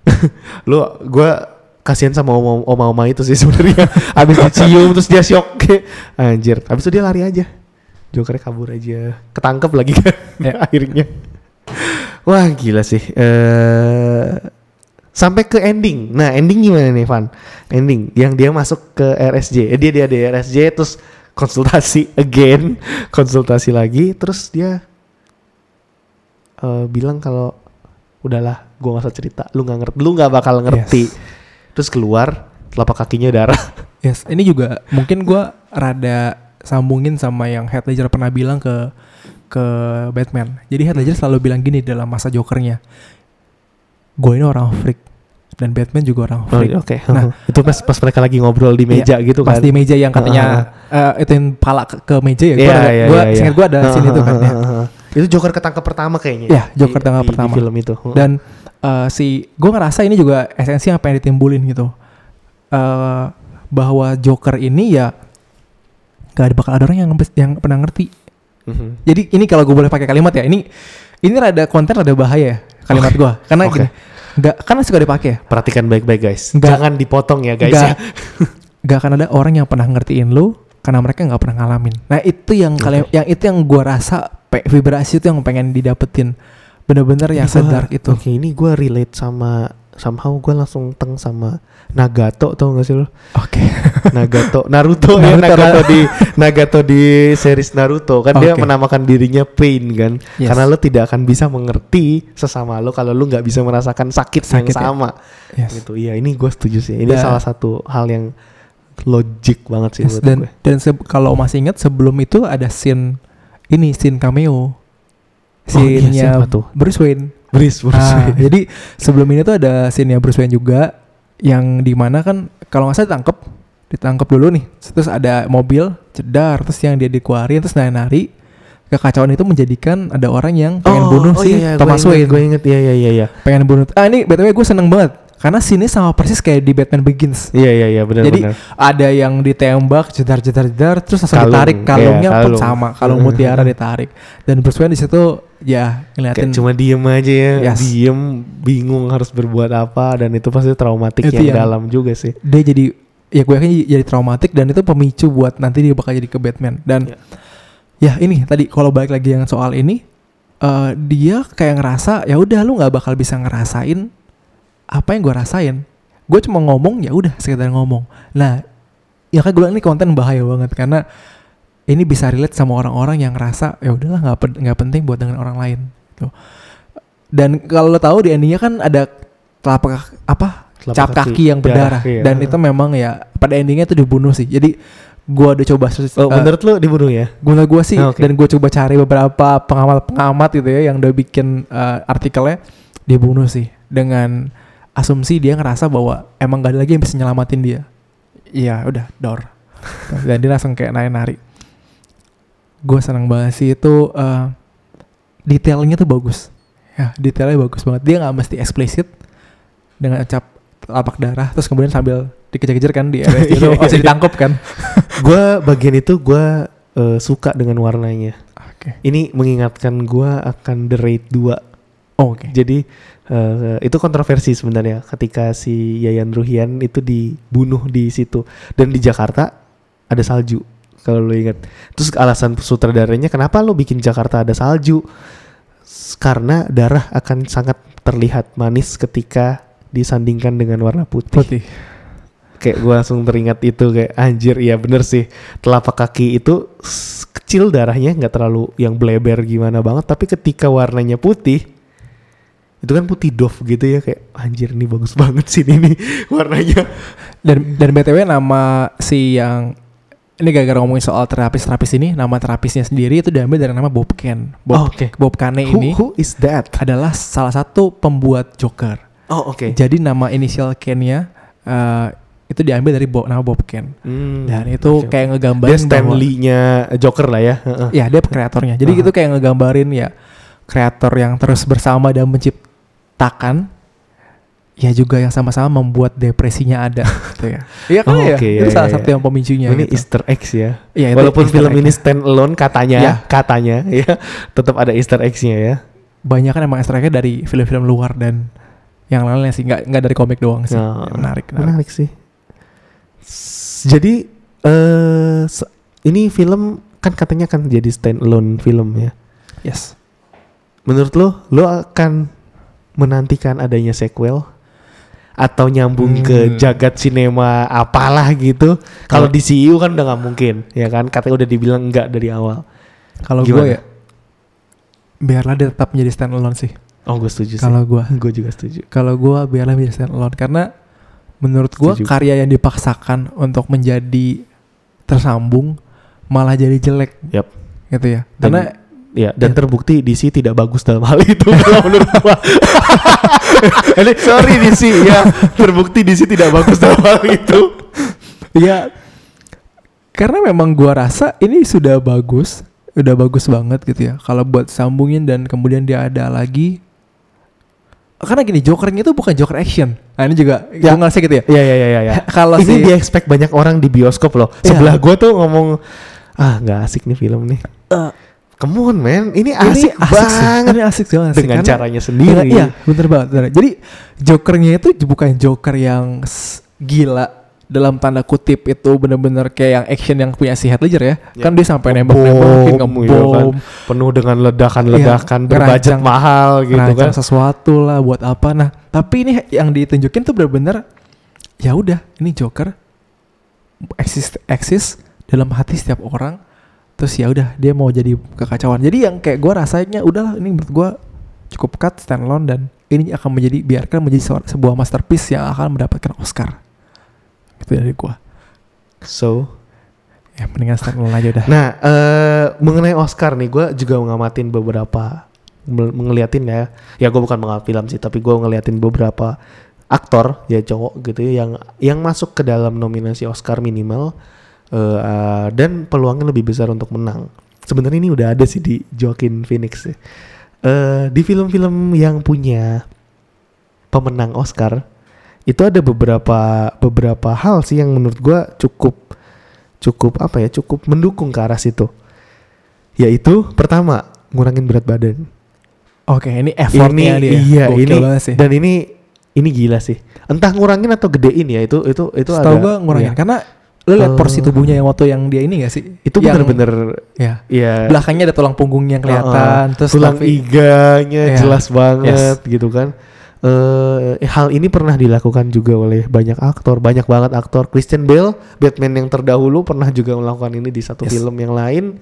Lu, gua kasihan sama oma- oma-oma itu sih sebenarnya. Abis dicium terus dia shock, anjir. Abis itu dia lari aja. Jokernya kabur aja, ketangkep lagi kan Ya. akhirnya. Wah gila sih. eh sampai ke ending. Nah ending gimana nih Van? Ending yang dia masuk ke RSJ. Eh, dia dia di RSJ terus konsultasi again, konsultasi lagi, terus dia eh, bilang kalau udahlah, gua nggak usah cerita. Lu nggak ngerti, lu nggak bakal ngerti. Yes. Terus keluar telapak kakinya darah. Yes, ini juga mungkin gua rada sambungin sama yang Heath Ledger pernah bilang ke ke Batman. Jadi Heath Ledger selalu bilang gini dalam masa Jokernya. Gue ini orang freak dan Batman juga orang Oh, freak. Oke. Nah. itu pas pas mereka lagi ngobrol di meja gitu kan. Pas di meja yang katanya eh, ituin pala ke, ke meja ya. Gue Iya, iya, gua, iya, iya. seingat gue ada scene itu kan. ya. Itu Joker ketangkep pertama kayaknya. Iya, Joker Di- ketangkep di- pertama. Di film itu. Dan eh, si gue ngerasa ini juga esensi yang ditimbulin gitu. Eh bahwa Joker ini ya gak ada bakal ada orang yang yang pernah ngerti Mhm. Jadi ini kalau gue boleh pakai kalimat ya, ini ini rada konten rada bahaya ya kalimat Oke. gua karena Oke. gini, nggak karena suka dipakai ya, Perhatikan baik-baik guys. Nggak- Jangan dipotong ya guys nggak ya. nggak akan ada orang yang pernah ngertiin lu karena mereka nggak pernah ngalamin. Nah itu yang kalian yang itu yang gua rasa pe- vibrasi itu yang pengen didapetin bener-bener yang gua- sedark itu. Oke, ini gue relate sama somehow gue langsung teng sama Nagato tau gak sih lo? Oke. Nagato, Naruto, ya Naruto, Nagato di Nagato di series Naruto kan dia Oke. menamakan dirinya pain kan, Yes. karena lo tidak akan bisa mengerti sesama lo kalau lo nggak bisa merasakan sakit, Sakit yang ya. sama. Yes. Gitu, iya ini gue setuju sih. Ini salah satu hal yang logik banget sih Yes, dan gue. dan kalau masih ingat sebelum itu ada scene ini scene cameo. Oh, iya, Scene-nya siapa tuh? Bruce Wayne. Bruce, Bruce Ah, Wayne. jadi sebelum ini tuh ada scene-nya Bruce Wayne juga yang di mana kan kalau nggak salah ditangkep, ditangkep dulu nih. Terus ada mobil cedar, terus yang dia dikeluarin terus nari-nari. Kekacauan itu menjadikan ada orang yang pengen bunuh si Thomas Wayne. Gue inget, iya iya iya iya. Pengen bunuh. Ah ini btw gue seneng banget karena sini sama persis kayak di Batman Begins. Iya iya iya benar Jadi benar. ada yang ditembak, jedar jedar jedar, terus langsung Kalung, ditarik iya, kalungnya pun kalung. sama, kalung mutiara ditarik. Dan Bruce Wayne di situ ya ngeliatin Kayak cuma diem aja ya, Yes. diem, bingung harus berbuat apa dan itu pasti traumatik Itu yang, yang- dalam juga sih. dia jadi ya gue yakin jadi traumatik dan itu pemicu buat nanti dia bakal jadi ke Batman dan ya, ini tadi kalau balik lagi yang soal ini eh dia kayak ngerasa ya udah lu nggak bakal bisa ngerasain apa yang gue rasain gue cuma ngomong ya udah sekedar ngomong nah ya kan gue bilang ini konten bahaya banget karena ini bisa relate sama orang-orang yang ngerasa ya udahlah nggak nggak penting buat dengan orang lain gitu. dan kalau lo tahu di endingnya kan ada telapak apa Telapak cap kaki yang berdarah iya. dan itu memang ya pada endingnya tuh dibunuh sih jadi gua udah coba Oh, eh, menurut lu dibunuh ya? gua gua sih Ah, oke. dan gua coba cari beberapa pengamat pengamat gitu ya yang udah bikin eh, artikelnya dibunuh sih dengan asumsi dia ngerasa bahwa emang gak ada lagi yang bisa nyelamatin dia. Iya, udah door. Dan dia langsung kayak nari-nari. Gue senang banget sih itu eh, detailnya tuh bagus. Ya, detailnya bagus banget. Dia nggak mesti eksplisit dengan cap lapak darah terus kemudian sambil dikejar-kejar kan di RSJ itu Iya, masih iya. ditangkap kan. gue bagian itu gue eh, suka dengan warnanya. Oke. Ini mengingatkan gue akan The Raid 2. Oh, Oke. Jadi eh, itu kontroversi sebenarnya ketika si Yayan Ruhian itu dibunuh di situ dan di Jakarta ada salju kalau lo ingat. Terus alasan sutradaranya kenapa lo bikin Jakarta ada salju? Karena darah akan sangat terlihat manis ketika disandingkan dengan warna putih. Putih. Kayak gue langsung teringat itu kayak anjir iya bener sih telapak kaki itu kecil darahnya nggak terlalu yang bleber gimana banget tapi ketika warnanya putih itu kan putih doff gitu ya kayak anjir ini bagus banget sih ini nih warnanya Dan dan btw nama si yang ini gara-gara ngomongin soal terapis-terapis ini, nama terapisnya sendiri itu diambil dari nama Bob Ken. Oh, Bob, oke. Bob Kane who, ini who is that adalah salah satu pembuat Joker. oh oke Jadi nama inisial Ken-nya eh, itu diambil dari Bo- nama Bob Ken. Hmm, Dan itu oke. kayak dia ngegambarin bahwa Stanley-nya Joker lah ya ya dia kreatornya. Jadi Aha. gitu kayak ngegambarin ya kreator yang terus bersama dan menciptakan ya juga yang sama-sama membuat depresinya ada gitu ya. Iya kan Oh, ya? oke, itu iya, salah iya. satu yang pemicunya ini gitu. Easter eggs ya Iya, itu walaupun film egg. ini stand alone katanya Ya. katanya ya tetap ada Easter eggs-nya ya banyak kan emang easter egg-nya dari film-film luar dan yang lainnya sih nggak nggak dari komik doang sih. Nah, Ya, menarik, menarik. menarik sih. Jadi eh se- ini film kan katanya kan jadi stand alone film ya. Yes. Menurut lo, lo akan menantikan adanya sequel atau nyambung Hmm. ke jagat sinema apalah gitu? Kalau di CU kan udah nggak mungkin, ya kan? Katanya udah dibilang enggak dari awal. Kalau gue ya biarlah dia tetap menjadi stand alone sih. Oh, gue setuju. Kalau gue gue juga setuju. kalau gue biarlah menjadi stand alone karena menurut gue karya yang dipaksakan untuk menjadi tersambung malah jadi jelek. Yap. Gitu ya. Dan- Karena Ya, dan Ya. terbukti DC tidak bagus dalam hal itu kalau menurut gua. Ini sorry DC ya, terbukti DC tidak bagus dalam hal itu. ya karena memang gua rasa ini sudah bagus, udah bagus banget gitu ya. Kalau buat sambungin dan kemudian dia ada lagi karena gini Jokernya itu bukan Joker action. Nah ini juga Ya. gua ngerasa gitu ya. Ya ya ya ya. ya. Kalau Ini si dia expect banyak orang di bioskop loh. Iya. Sebelah gua tuh ngomong ah nggak asik nih film nih. Eh, Come on man, ini ini asik, sih. banget Ini asik banget sih, dengan karena- caranya sendiri. Dengan- Iya, bener banget. bener. Jadi Jokernya itu bukan Joker yang gila dalam tanda kutip itu bener-bener kayak yang action yang punya si Heath Ledger ya. Ya. Kan dia sampai nembak-nembakin, Ngebom, ngebom, iya kan. Penuh dengan ledakan-ledakan Iya, berbudget mahal gitu kan. sesuatu lah buat apa. Nah, tapi ini yang ditunjukin tuh bener-bener ya udah, ini Joker eksis eksis dalam hati setiap orang. Terus ya udah dia mau jadi kekacauan. Jadi yang kayak gua rasanya udahlah ini menurut gua cukup cut standalone dan ini akan menjadi biarkan menjadi sebuah- masterpiece yang akan mendapatkan Oscar. Itu dari gua. So, Ya mendingan standalone aja udah. Nah, eh mengenai Oscar nih, gue juga ngamatin beberapa, ngeliatin ya. Ya gue bukan mengamati film sih, tapi gue ngeliatin beberapa aktor ya cowok gitu ya yang yang masuk ke dalam nominasi Oscar minimal eh, dan peluangnya lebih besar untuk menang. Sebenarnya ini udah ada sih di Joaquin Phoenix. ya. Eh di film-film yang punya pemenang Oscar itu ada beberapa beberapa hal sih yang menurut gue cukup cukup apa ya cukup mendukung ke arah situ yaitu pertama ngurangin berat badan Oke, ini effortnya ini dia. iya Gokil ini sih. dan ini ini gila sih entah ngurangin atau gedein ya itu itu itu Setahu ada gua ngurangin iya. karena lu lihat porsi Eh. tubuhnya yang waktu yang dia ini gak sih? itu bener-bener ya. ya Belakangnya ada tulang punggungnya yang kelihatan, terus tulang tapi- iganya Iya. jelas banget gitu kan eh hal ini pernah dilakukan juga oleh banyak aktor banyak banget aktor Christian Bale Batman yang terdahulu pernah juga melakukan ini di satu Yes. film yang lain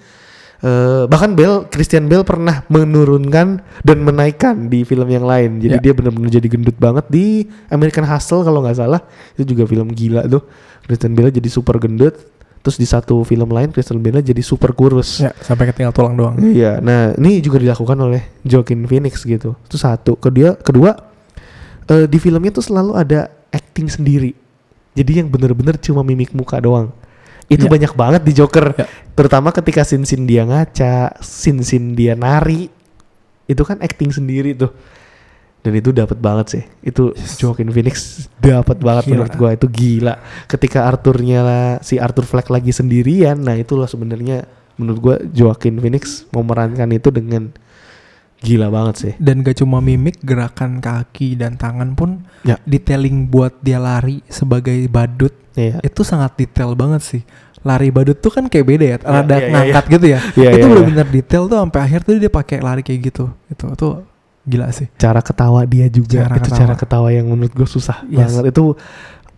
Eh, bahkan Bale Christian Bale pernah menurunkan dan menaikkan di film yang lain jadi Ya. dia benar-benar jadi gendut banget di American Hustle kalau nggak salah itu juga film gila tuh Christian Bale jadi super gendut terus di satu film lain Christian Bale jadi super kurus Ya, sampai ketinggal tulang doang. Iya, nah ini juga dilakukan oleh Joaquin Phoenix gitu. Itu satu. Kedua, kedua eh, di filmnya tuh selalu ada acting sendiri. Jadi yang bener-bener cuma mimik muka doang. Itu Iya. banyak banget di Joker. Iya. Terutama ketika scene-scene dia ngaca, scene-scene dia nari. Itu kan acting sendiri tuh. Dan itu dapat banget sih. Itu Yes. Joaquin Phoenix dapat banget Gila. menurut gua itu gila. Ketika Arthurnya lah, si Arthur Fleck lagi sendirian, nah itulah sebenarnya menurut gua Joaquin Phoenix memerankan itu dengan gila banget sih. Dan gak cuma mimik, gerakan kaki dan tangan pun Ya. detailing buat dia lari sebagai badut Iya. itu sangat detail banget sih. Lari badut tuh kan kayak beda ya, rada iya, iya, ngangkat gitu ya. Iya, itu benar-benar detail tuh sampai akhir tuh dia pakai lari kayak gitu. Itu tuh gila sih. cara ketawa dia juga Cara itu ketawa. cara ketawa yang menurut gue susah Yes. banget itu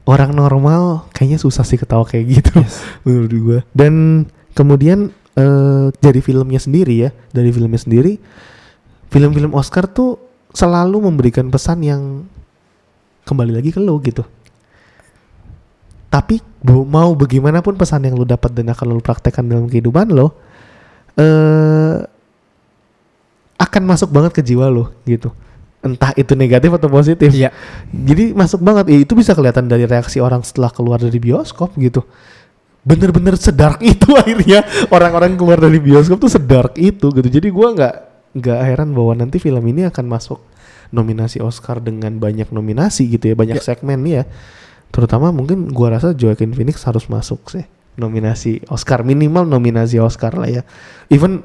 orang normal kayaknya susah sih ketawa kayak gitu Yes. menurut gue dan kemudian eh, dari filmnya sendiri ya dari filmnya sendiri film-film Oscar tuh selalu memberikan pesan yang kembali lagi ke lo gitu. Tapi mau bagaimanapun pesan yang lo dapat dan akan lo praktekkan dalam kehidupan lo eh akan masuk banget ke jiwa lo gitu. Entah itu negatif atau positif. Iya. jadi masuk banget. Ya, itu bisa kelihatan dari reaksi orang setelah keluar dari bioskop gitu. Bener-bener sedark itu akhirnya. Orang-orang keluar dari bioskop tuh sedark itu gitu. Jadi gua nggak nggak heran bahwa nanti film ini akan masuk nominasi Oscar dengan banyak nominasi gitu ya banyak Ya. segmen ya. Terutama mungkin gua rasa Joaquin Phoenix harus masuk sih nominasi Oscar minimal nominasi Oscar lah ya. Even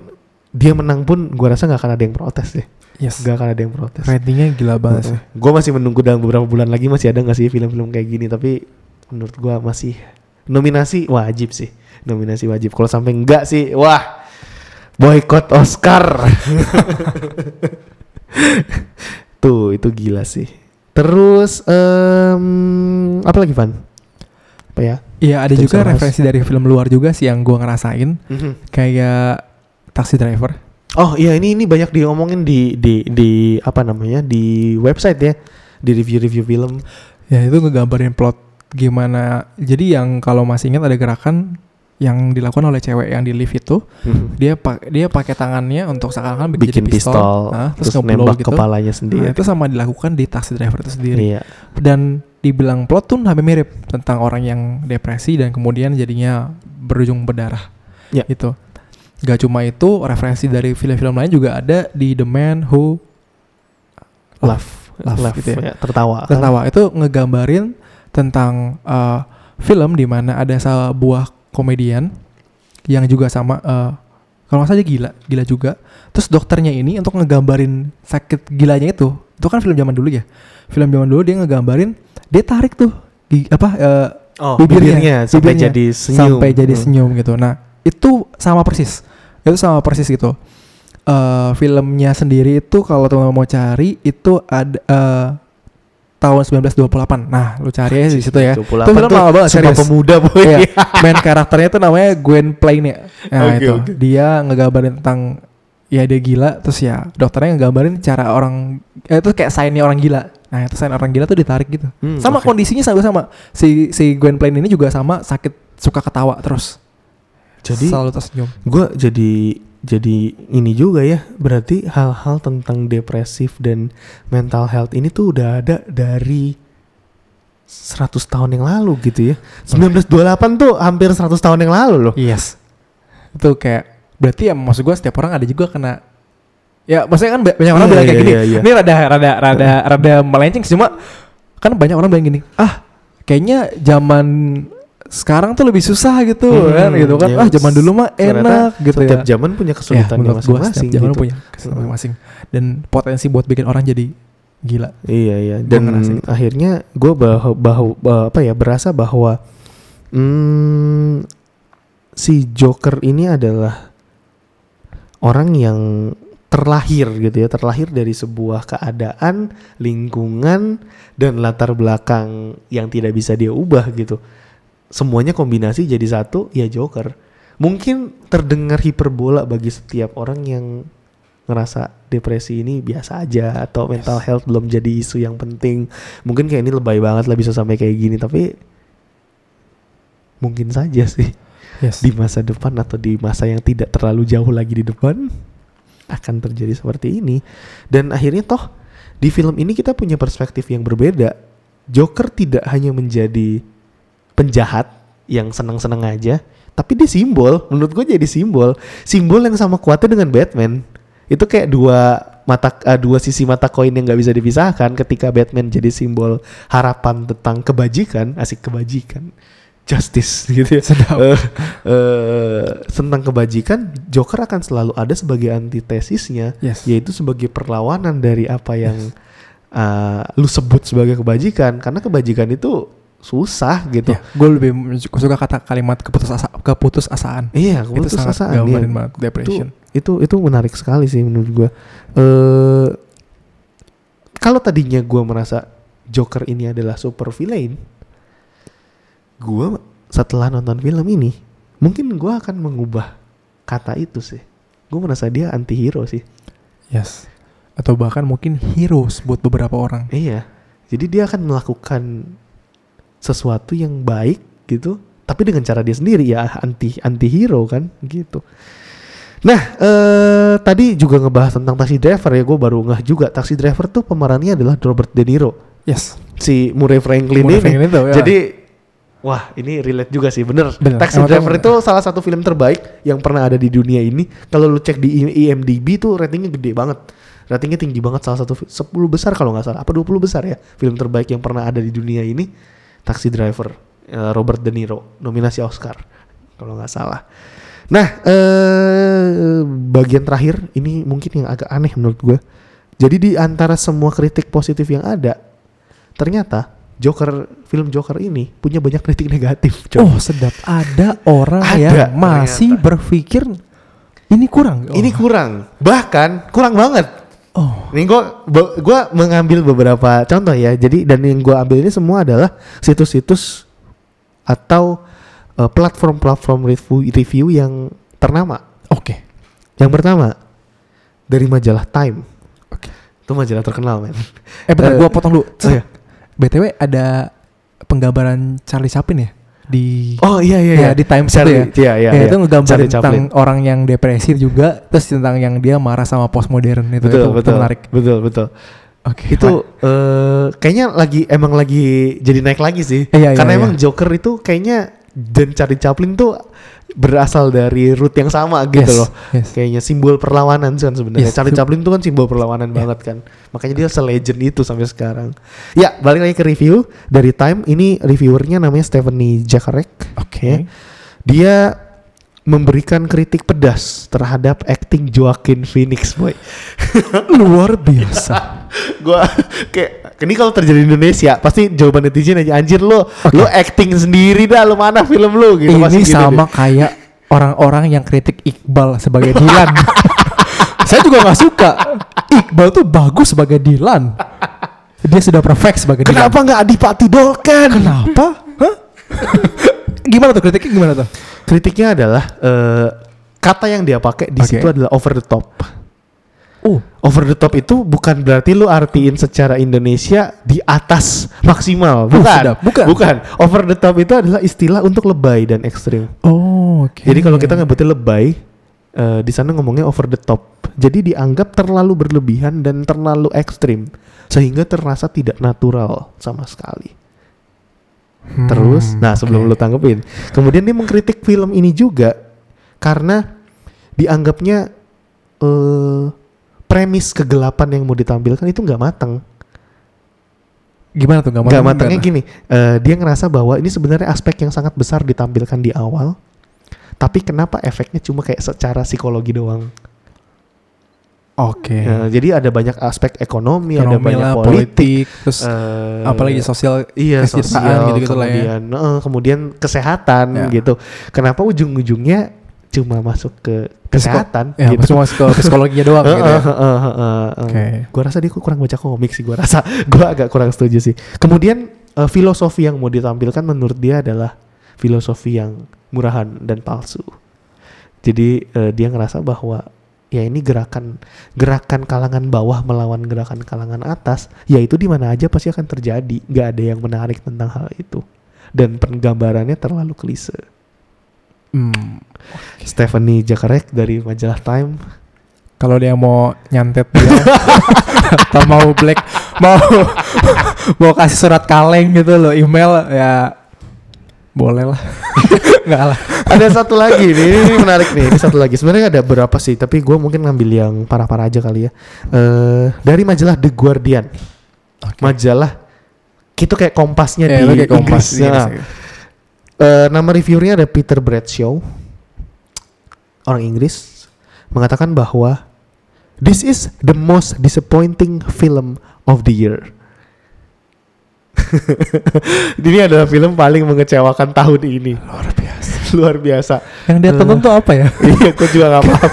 dia menang pun gua rasa nggak akan ada yang protes deh Yes. nggak akan ada yang protes. Ratingnya gila banget sih. Gue masih menunggu dalam beberapa bulan lagi masih ada nggak sih film-film kayak gini tapi menurut gua masih nominasi wajib sih. Nominasi wajib. Kalau sampai enggak sih wah boykot Oscar. Tuh itu gila sih. Terus em, apa lagi Van? Apa ya? Iya ada Kita juga referensi dari film luar juga sih yang gua ngerasain. Kayak Taxi Driver. oh iya ini ini banyak diomongin di di di apa namanya di website ya. Di review-review film. Ya itu ngegambarin plot gimana. Jadi yang kalau masih ingat ada gerakan yang dilakukan oleh cewek yang di lift itu, dia pak dia pakai tangannya untuk seakan-akan bikin, bikin jadi pistol, nah, terus, terus, nembak gitu. kepalanya Nah, sendiri itu sama dilakukan di taxi driver itu sendiri. iya Dan dibilang plot tuh hampir mirip tentang orang yang depresi dan kemudian jadinya berujung berdarah. Ya. Gitu. Gak cuma itu, referensi dari film-film lain juga ada di The Man Who love Love, love, gitu ya, ya. tertawa tertawa. Itu ngegambarin tentang uh, film di mana ada sebuah komedian yang juga sama uh, kalau nggak salah dia gila, gila juga. Terus dokternya ini untuk ngegambarin sakit gilanya itu, itu kan film zaman dulu ya. Film zaman dulu dia ngegambarin dia tarik tuh gi- apa uh, oh bibirnya, bibirnya, sampai bibirnya. jadi senyum sampai jadi Hmm. senyum gitu. Nah, itu sama persis. Itu sama persis gitu. Eh filmnya sendiri itu kalau teman mau cari itu ada eh, tahun 1928. Nah, lu cari aja di situ ya. 28 Itu film tuh lama banget, serius. pemuda boy Iya, main karakternya itu namanya Gwen Plane ya. Nah, Oke, itu. oke. Dia ngegambarin tentang ya dia gila terus ya dokternya ngegambarin cara orang eh, itu kayak signnya orang gila. Nah, itu sign orang gila tuh ditarik gitu. Hmm, sama oke. kondisinya sama sama. Si si Gwen Plane ini juga sama sakit suka ketawa terus. jadi selalu tersenyum. gue jadi jadi ini juga ya berarti hal-hal tentang depresif dan mental health ini tuh udah ada dari 100 tahun yang lalu gitu ya 1928 tuh hampir 100 tahun yang lalu loh Yes. Itu kayak berarti ya maksud gue setiap orang ada juga kena ya maksudnya kan ba- banyak orang Iya, bilang kayak iya, gini. iya, iya. Ini rada rada rada rada melenceng sih, cuma kan banyak orang bilang gini, "Ah, kayaknya zaman sekarang tuh lebih susah gitu Hmm, kan gitu kan. iya. ah, zaman dulu mah Ternyata enak gitu setiap ya." zaman punya Ya, menurut gua masing-masing zaman gitu. punya kesulitan masing-masing dan potensi buat bikin orang jadi gila. Iya iya Gua dan ngerasa gitu. akhirnya gue bahwa, bahwa apa ya berasa bahwa hmm, si Joker ini adalah orang yang terlahir gitu ya terlahir dari sebuah keadaan lingkungan dan latar belakang yang tidak bisa dia ubah gitu semuanya kombinasi jadi satu ya Joker. Mungkin terdengar hiperbola bagi setiap orang yang ngerasa depresi ini biasa aja atau mental health belum jadi isu yang penting. Mungkin kayak ini lebay banget lah bisa sampai kayak gini tapi mungkin saja sih. Yes. di masa depan atau di masa yang tidak terlalu jauh lagi di depan akan terjadi seperti ini. Dan akhirnya toh di film ini kita punya perspektif yang berbeda. Joker tidak hanya menjadi penjahat yang senang-senang aja, tapi dia simbol. Menurut gue jadi simbol, simbol yang sama kuatnya dengan Batman. Itu kayak dua mata eh, dua sisi mata koin yang nggak bisa dipisahkan. Ketika Batman jadi simbol harapan tentang kebajikan, asik kebajikan, justice gitu ya. Sedap. Eh, eh, tentang kebajikan, Joker akan selalu ada sebagai antitesisnya Yes. yaitu sebagai perlawanan dari apa yang uh, lu sebut sebagai kebajikan karena kebajikan itu susah gitu. Ya, gue lebih suka kata kalimat keputus asa, keputus asaan. Iya, itu keputus sangat asaan, gambarin iya. banget Itu, depression. itu itu menarik sekali sih menurut gua. Eh kalau tadinya gua merasa Joker ini adalah super villain, gua setelah nonton film ini mungkin gua akan mengubah kata itu sih. Gua merasa dia anti hero sih. Yes. Atau bahkan mungkin heroes buat beberapa orang. Iya. Jadi dia akan melakukan sesuatu yang baik gitu, tapi dengan cara dia sendiri ya anti anti hero kan gitu. Nah, eh tadi juga ngebahas tentang Taxi Driver ya, gue baru ngeh juga Taxi Driver tuh pemerannya adalah Robert De Niro, Yes. si Murray Franklin Murray ini. Franklin itu, ya. Jadi Wah ini relate juga sih bener. Bener, Taxi emang Driver itu salah satu film terbaik yang pernah ada di dunia ini. Kalau lu cek di IMDb tuh ratingnya gede banget. Ratingnya tinggi banget salah satu fi- 10 besar kalau nggak salah. Apa 20 besar ya film terbaik yang pernah ada di dunia ini. Taxi Driver eh, Robert De Niro nominasi Oscar kalau nggak salah. Nah eh bagian terakhir ini mungkin yang agak aneh menurut gue. Jadi di antara semua kritik positif yang ada, ternyata Joker film Joker ini punya banyak kritik negatif. coy. Oh sedap. Ada orang Ada, yang masih ternyata. berpikir ini kurang. Oh. Ini kurang, bahkan kurang banget. Oh. Nih gue gua mengambil beberapa contoh ya. Jadi dan yang gue ambil ini semua adalah situs-situs atau eh, platform-platform review, review yang ternama. Oke. Yang pertama dari majalah Time. Oke. Itu majalah terkenal men. Eh bentar, Eh, gua potong dulu. Oh, iya. BTW ada penggambaran Charlie Chaplin ya di Oh iya iya ya, iya. di Times Charlie, itu ya. Iya iya. ya, iya. itu ngegambarin Charlie tentang Chaplin. orang yang depresi juga, terus tentang yang dia marah sama postmodern itu, betul itu, itu betul menarik. Betul betul. Oke. Itu eh kayaknya lagi emang lagi jadi naik lagi sih. Iya, iya, Karena iya. emang Joker itu kayaknya dan Charlie Chaplin tuh berasal dari root yang sama gitu Yes, loh. yes. Kayaknya simbol perlawanan kan sebenarnya. Yes. Charlie Chaplin tuh kan simbol perlawanan Iya. banget kan. Makanya dia selegend itu sampai sekarang. Ya, balik lagi ke review dari Time. Ini reviewernya namanya Stephanie Jakarek. Oke. Dia memberikan kritik pedas terhadap acting Joaquin Phoenix, boy. Luar biasa. gua kayak ini kalau terjadi di Indonesia pasti jawaban netizen aja anjir lo lo acting sendiri dah lo mana film lo gitu Ini pasti gitu sama deh. kayak orang-orang yang kritik Iqbal sebagai Dilan. Saya juga nggak suka. Iqbal tuh bagus sebagai Dilan. Dia sudah perfect sebagai kenapa Dilan. nggak Adipati Dolken Kenapa? Hah? gimana tuh kritiknya gimana tuh? kritiknya adalah eh, kata yang dia pakai di Oke. situ adalah over the top Oh, over the top itu bukan berarti lu artiin secara Indonesia di atas maksimal bukan sedap. Bukan. bukan over the top itu adalah istilah untuk lebay dan ekstrim oh oke. Jadi kalau kita ngebetin lebay, eh, di sana ngomongnya over the top. Jadi dianggap terlalu berlebihan dan terlalu ekstrim, sehingga terasa tidak natural sama sekali. Hmm, Terus, nah sebelum oke. lu tanggepin, kemudian dia mengkritik film ini juga karena dianggapnya eh premis kegelapan yang mau ditampilkan itu nggak matang. gimana tuh nggak matang matangnya gimana? gini, eh, dia ngerasa bahwa ini sebenarnya aspek yang sangat besar ditampilkan di awal, tapi kenapa efeknya cuma kayak secara psikologi doang? Oke. Ya, jadi ada banyak aspek ekonomi, ada Ekonomi banyak lah, politik, politik, terus eh, apalagi sosial iya sosial, gitu-gitu lah ya. kemudian eh, kemudian kesehatan Ya. gitu. Kenapa ujung-ujungnya cuma masuk ke Psiko- kesehatan Ya, gitu? cuma ke psikologinya doang gitu ya. eh. Oke. Gua rasa dia kurang baca komik sih. Gua rasa, gua agak kurang setuju sih. Kemudian eh, filosofi yang mau ditampilkan menurut dia adalah filosofi yang murahan dan palsu. Jadi eh, dia ngerasa bahwa ya ini gerakan gerakan kalangan bawah melawan gerakan kalangan atas, yaitu di mana aja pasti akan terjadi. Gak ada yang menarik tentang hal itu. Dan penggambarannya terlalu klise. Hmm. Stephanie Jakarek dari majalah Time Kalau dia mau nyantet dia atau mau black mau mau kasih surat kaleng gitu loh email ya boleh lah. Enggak lah. ada satu lagi nih, ini, menarik nih. Ini satu lagi. Sebenarnya ada berapa sih? Tapi gue mungkin ngambil yang parah-parah aja kali ya. Eh dari majalah The Guardian. Majalah itu kayak kompasnya Ya, di kayak kompas. Inggris. Iya, Nah, eh, nama reviewernya ada Peter Bradshaw, orang Inggris, mengatakan bahwa this is the most disappointing film of the year. ini adalah film paling mengecewakan tahun ini. Luar biasa. Luar biasa. Yang dia tonton tuh apa ya? iya, gue juga gak paham.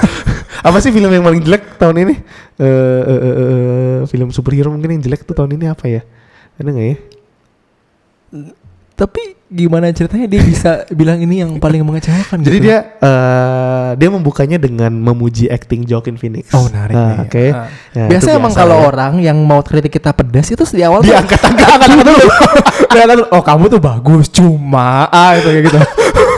apa sih film yang paling jelek tahun ini? Eh, eh, eh, film superhero mungkin yang jelek tuh tahun ini apa ya? Ada nggak ya? Tapi gimana ceritanya dia bisa bilang ini yang paling mengecewakan Jadi gitu? dia eh dia membukanya dengan memuji acting Joaquin Phoenix. Oh menarik Nah, nih. Oke. Ah. Ya, Biasanya itu emang biasa kalau ya. orang yang mau kritik kita pedas itu di awal diangkat angkat angkat dulu. Oh kamu tuh bagus cuma ah itu kayak gitu.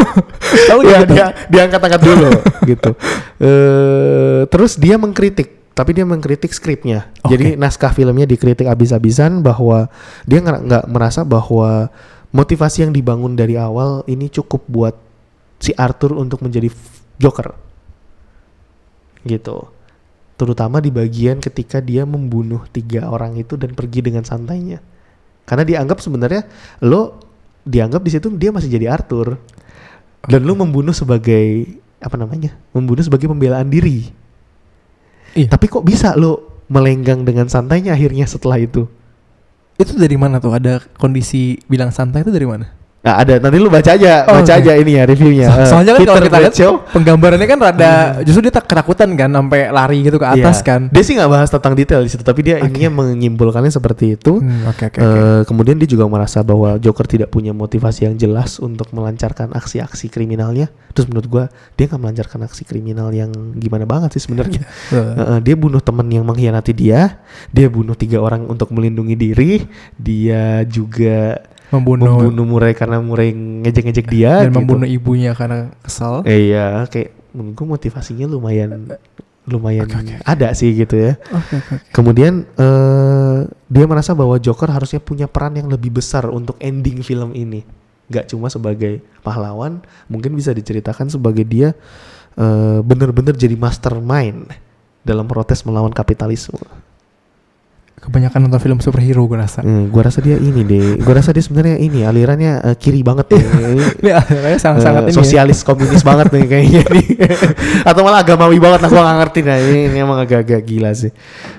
Tahu ya, gitu. dia diangkat angkat dulu gitu. Eh terus dia mengkritik tapi dia mengkritik skripnya. Oke. Jadi naskah filmnya dikritik abis-abisan bahwa dia nggak merasa bahwa motivasi yang dibangun dari awal ini cukup buat si Arthur untuk menjadi Joker. Gitu. Terutama di bagian ketika dia membunuh tiga orang itu dan pergi dengan santainya. Karena dianggap sebenarnya lo dianggap di situ dia masih jadi Arthur. Dan lo membunuh sebagai apa namanya? Membunuh sebagai pembelaan diri. Iya. Tapi kok bisa lo melenggang dengan santainya akhirnya setelah itu? Itu dari mana tuh? Ada kondisi bilang santai itu dari mana? Nah, ada nanti lu baca aja, Oh, baca oke. aja ini ya reviewnya. So- Eh, soalnya kan kalau kita lihat Bradshaw, penggambarannya kan rada justru dia tak ketakutan kan sampai lari gitu ke atas iya. kan. Dia sih nggak bahas tentang detail di situ, tapi dia ininya menyimpulkannya seperti itu. Hmm, Oke oke Eh, oke. kemudian dia juga merasa bahwa Joker tidak punya motivasi yang jelas untuk melancarkan aksi-aksi kriminalnya. Terus menurut gua dia nggak melancarkan aksi kriminal yang gimana banget sih sebenarnya. Eh, eh, dia bunuh teman yang mengkhianati dia, dia bunuh tiga orang untuk melindungi diri, dia juga membunuh, membunuh Murai karena Murai ngejek-ngejek dia dan gitu. membunuh ibunya karena kesal. Eh, iya, kayak menurut gua motivasinya lumayan lumayan oke, oke. ada sih gitu ya. Oke oke. Kemudian eh dia merasa bahwa Joker harusnya punya peran yang lebih besar untuk ending film ini. Gak cuma sebagai pahlawan, mungkin bisa diceritakan sebagai dia eh bener-bener jadi mastermind dalam protes melawan kapitalisme. Kebanyakan nonton film superhero gue rasa. Hmm, gua rasa dia ini deh. Gua rasa dia sebenarnya ini alirannya eh, kiri banget nih. Ini akhirnya sangat-sangat Eh, ini. ya. sosialis komunis banget nih kayaknya nih atau malah agamawi banget lah gua gak ngerti nah ini, ini emang agak-agak gila sih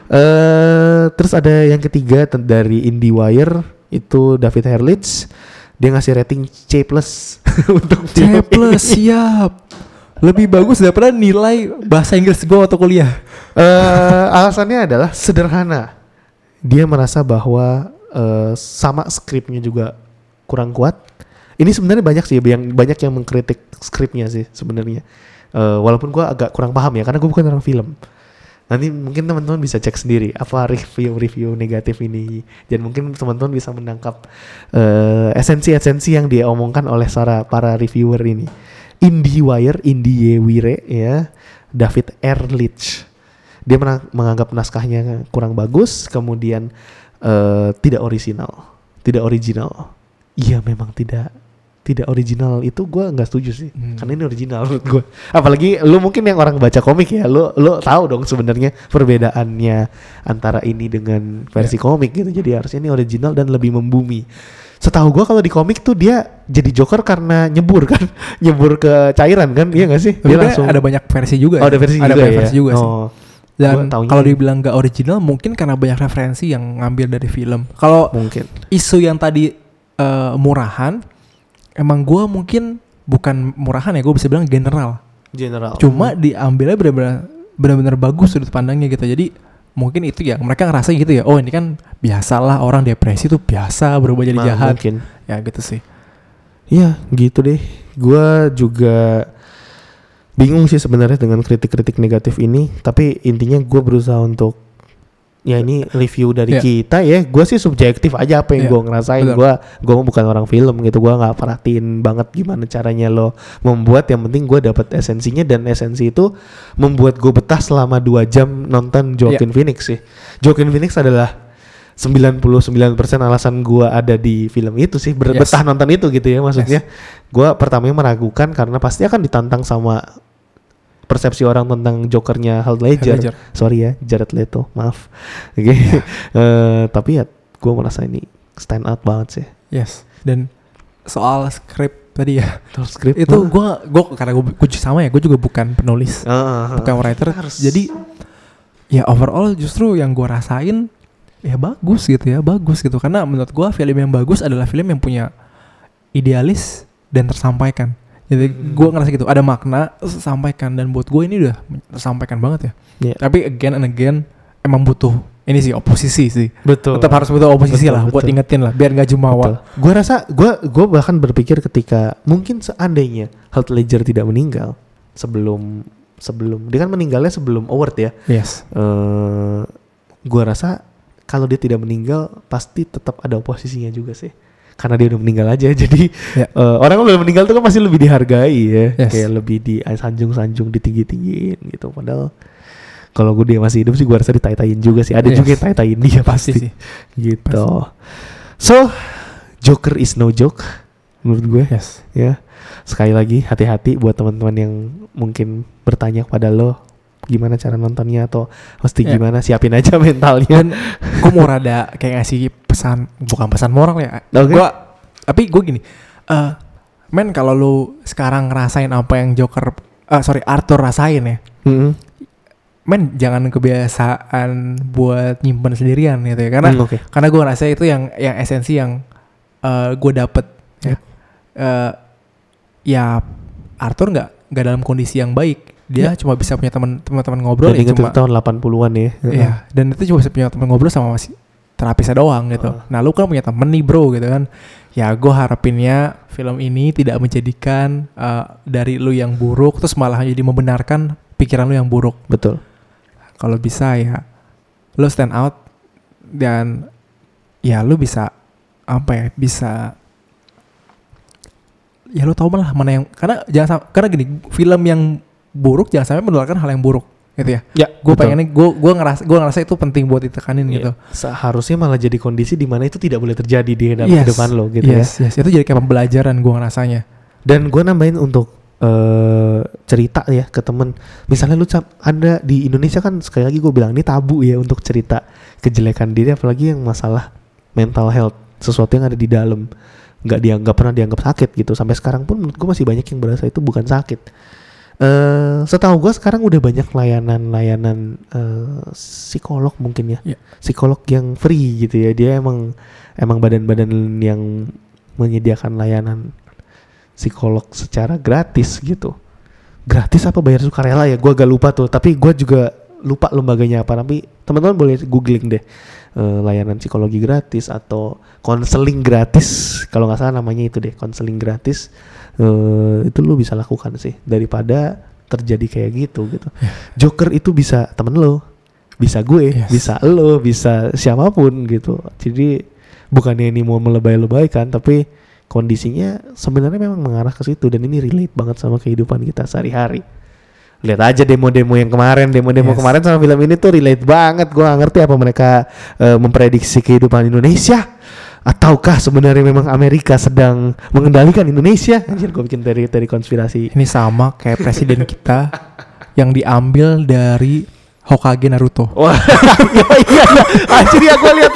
eh terus ada yang ketiga dari IndieWire itu David Herlitz dia ngasih rating C plus untuk C plus siap. Lebih bagus daripada nilai bahasa Inggris gue waktu kuliah. Eh, alasannya adalah sederhana dia merasa bahwa eh, sama skripnya juga kurang kuat. Ini sebenarnya banyak sih yang banyak yang mengkritik skripnya sih sebenarnya. Eh, walaupun gua agak kurang paham ya karena gue bukan orang film. Nanti mungkin teman-teman bisa cek sendiri apa review-review negatif ini. Dan mungkin teman-teman bisa menangkap eh, esensi-esensi yang dia omongkan oleh para para reviewer ini. IndieWire IndieWire ya. David Ehrlich dia menganggap naskahnya kurang bagus kemudian eh, tidak original tidak original. Iya memang tidak tidak original. Itu gua nggak setuju sih. Hmm. karena ini original menurut gua. Apalagi lu mungkin yang orang baca komik ya lu lu tahu dong sebenarnya perbedaannya antara ini dengan versi komik gitu. Jadi harusnya ini original dan lebih membumi. Setahu gua kalau di komik tuh dia jadi Joker karena nyebur kan nyebur ke cairan kan iya gak sih? Tapi ada banyak versi juga. oh ya. ada versi ada juga ya? versi juga sih. Dan kalau ini. dibilang nggak original mungkin karena banyak referensi yang ngambil dari film. Kalau mungkin isu yang tadi eh, murahan, emang gua mungkin bukan murahan ya, gue bisa bilang general. general Cuma diambilnya benar-benar benar-benar bagus sudut pandangnya gitu. Jadi mungkin itu ya mereka ngerasa gitu ya. Oh ini kan biasalah orang depresi tuh biasa berubah jadi Ma- jahat. mungkin Ya gitu sih. Iya gitu deh. Gua juga bingung sih sebenarnya dengan kritik-kritik negatif ini. Tapi intinya gue berusaha untuk ya ini review dari Iya. kita ya. Gue sih subjektif aja apa yang Iya, gue ngerasain. Gue gue bukan orang film gitu. Gue nggak perhatiin banget gimana caranya lo membuat. Yang penting gue dapat esensinya dan esensi itu membuat gue betah selama dua jam nonton. Joaquin Phoenix sih. Joaquin Phoenix adalah 99% alasan gue ada di film itu sih Ber- Yes. betah nonton itu gitu ya maksudnya gue pertamanya meragukan karena pasti akan ditantang sama persepsi orang tentang Jokernya Heath Ledger. Ledger. Sorry ya, Jared Leto, maaf. Oke, Eh, tapi ya gue merasa ini stand out banget sih. Yes. Dan soal skrip tadi ya. Skrip itu gua gua karena gua sama ya, gua juga bukan penulis, Ah, bukan writer. Harus- Jadi ya overall justru yang gua rasain ya bagus gitu ya, bagus gitu. Karena menurut gua film yang bagus adalah film yang punya idealis dan tersampaikan. Jadi Hmm. gua ngerasa gitu, ada makna terus tersampaikan dan buat gue ini udah tersampaikan banget ya. Iya. Tapi again and again emang butuh ini sih oposisi sih. betul. Tetap harus butuh oposisi Betul, lah buat betul. ingetin lah biar nggak jumawa. Gue rasa gue gue bahkan berpikir ketika mungkin seandainya Heath Ledger tidak meninggal sebelum sebelum dia kan meninggalnya sebelum award ya. Yes. eh gue rasa kalau dia tidak meninggal pasti tetap ada oposisinya juga sih karena dia udah meninggal aja jadi Ya. eh, orang udah meninggal tuh kan pasti lebih dihargai ya Yes. kayak lebih di sanjung-sanjung ditinggi tinggiin gitu padahal kalau gue dia masih hidup sih gue rasa ditai-taiin juga sih ada Yes. juga yang tai-taiin dia Pasti pasti, sih. gitu so Joker is no joke menurut gue Yes. ya sekali lagi hati-hati buat teman-teman yang mungkin bertanya kepada lo gimana cara nontonnya atau mesti Ya. gimana siapin aja mentalnya Dan gue mau rada kayak ngasih pesan bukan pesan moral ya. Oke. Gua tapi gue gini. eh men kalau lu sekarang ngerasain apa yang Joker eh sorry Arthur rasain ya. Mm-mm. Men jangan kebiasaan buat nyimpen sendirian gitu ya. Karena Hmm, oke karena gue ngerasa itu yang yang esensi yang eh gue dapet ya. Eh, ya Arthur nggak nggak dalam kondisi yang baik. Dia cuma bisa punya teman teman-teman ngobrol dan ya cuma tahun 80-an ya Iya, dan itu cuma bisa punya teman ngobrol sama masih terapisnya doang gitu. Heeh. Nah, lu kan punya temen nih bro gitu kan. Ya, gue harapinnya film ini tidak menjadikan eh, dari lu yang buruk terus malah jadi membenarkan pikiran lu yang buruk. betul Kalau bisa ya, lu stand out dan ya lu bisa apa ya bisa ya lu tau lah mana yang karena jangan karena gini film yang buruk jangan sampai menularkan hal yang buruk gitu ya. Ya gue pengennya gue gue ngerasa gue ngerasa itu penting buat ditekanin gitu. Seharusnya malah jadi kondisi di mana itu tidak boleh terjadi di dalam Yes. kehidupan lo gitu ya. yes. Yes itu jadi kayak pembelajaran gue ngerasanya. Dan gue nambahin untuk eh cerita ya ke temen. Misalnya lu cap ada di Indonesia kan sekali lagi gue bilang ini tabu ya untuk cerita kejelekan diri apalagi yang masalah mental health sesuatu yang ada di dalam. Nggak dianggap pernah dianggap sakit gitu. Sampai sekarang pun menurut gue masih banyak yang berasa itu bukan sakit eh setahu gue sekarang udah banyak layanan-layanan eh, psikolog mungkin ya. Iya. psikolog yang free gitu ya. Dia emang emang badan-badan yang menyediakan layanan psikolog secara gratis gitu. Gratis apa bayar sukarela ya? Gue agak lupa tuh. Tapi gue juga lupa lembaganya apa. Tapi teman-teman boleh googling deh eh, layanan psikologi gratis atau konseling gratis. Kalau nggak salah namanya itu deh konseling gratis eh, itu lu bisa lakukan sih daripada terjadi kayak gitu gitu. Joker itu bisa temen lo bisa gue Yes. bisa lo bisa siapa pun gitu. Jadi bukannya ini mau melebay-lebaykan tapi kondisinya sebenarnya memang mengarah ke situ dan ini relate banget sama kehidupan kita sehari-hari. Lihat aja demo-demo yang kemarin demo-demo Yes. kemarin sama film ini tuh relate banget. Gua nggak ngerti apa mereka eh, memprediksi kehidupan Indonesia ataukah sebenarnya memang Amerika sedang mengendalikan Indonesia? Anjir gue bikin dari dari konspirasi. Ini sama kayak presiden kita yang diambil dari Hokage Naruto. Wah, iya iya iya. Anjir ya gue lihat.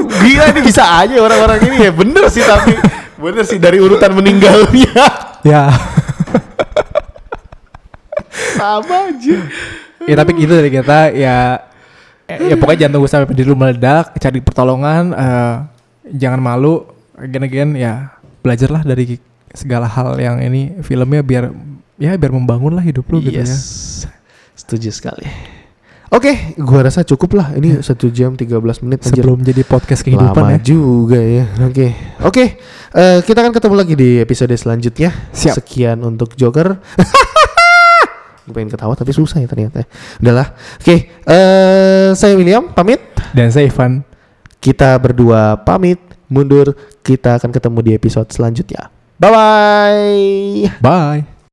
Gila ini bisa aja orang-orang ini. Ya bener sih tapi bener sih dari urutan meninggalnya. Ya. Sama aja. ya tapi gitu dari kita. Ya ya pokoknya jangan tunggu sampai pendiri meledak cari pertolongan eh, jangan malu again again ya belajarlah dari segala hal yang ini filmnya biar ya biar membangun lah hidup lu gitu ya Yes. Setuju sekali. Oke, gua rasa cukup lah. Ini satu jam 13 menit anjir. sebelum jadi podcast kehidupan Lama ya juga ya. Oke. Oke, eh, kita akan ketemu lagi di episode selanjutnya. Siap. Sekian untuk Joker. Gue pengen ketawa tapi susah ya ternyata. Udahlah. Oke, eh saya William pamit. Dan saya Ivan. Kita berdua pamit mundur. Kita akan ketemu di episode selanjutnya. Bye bye. Bye.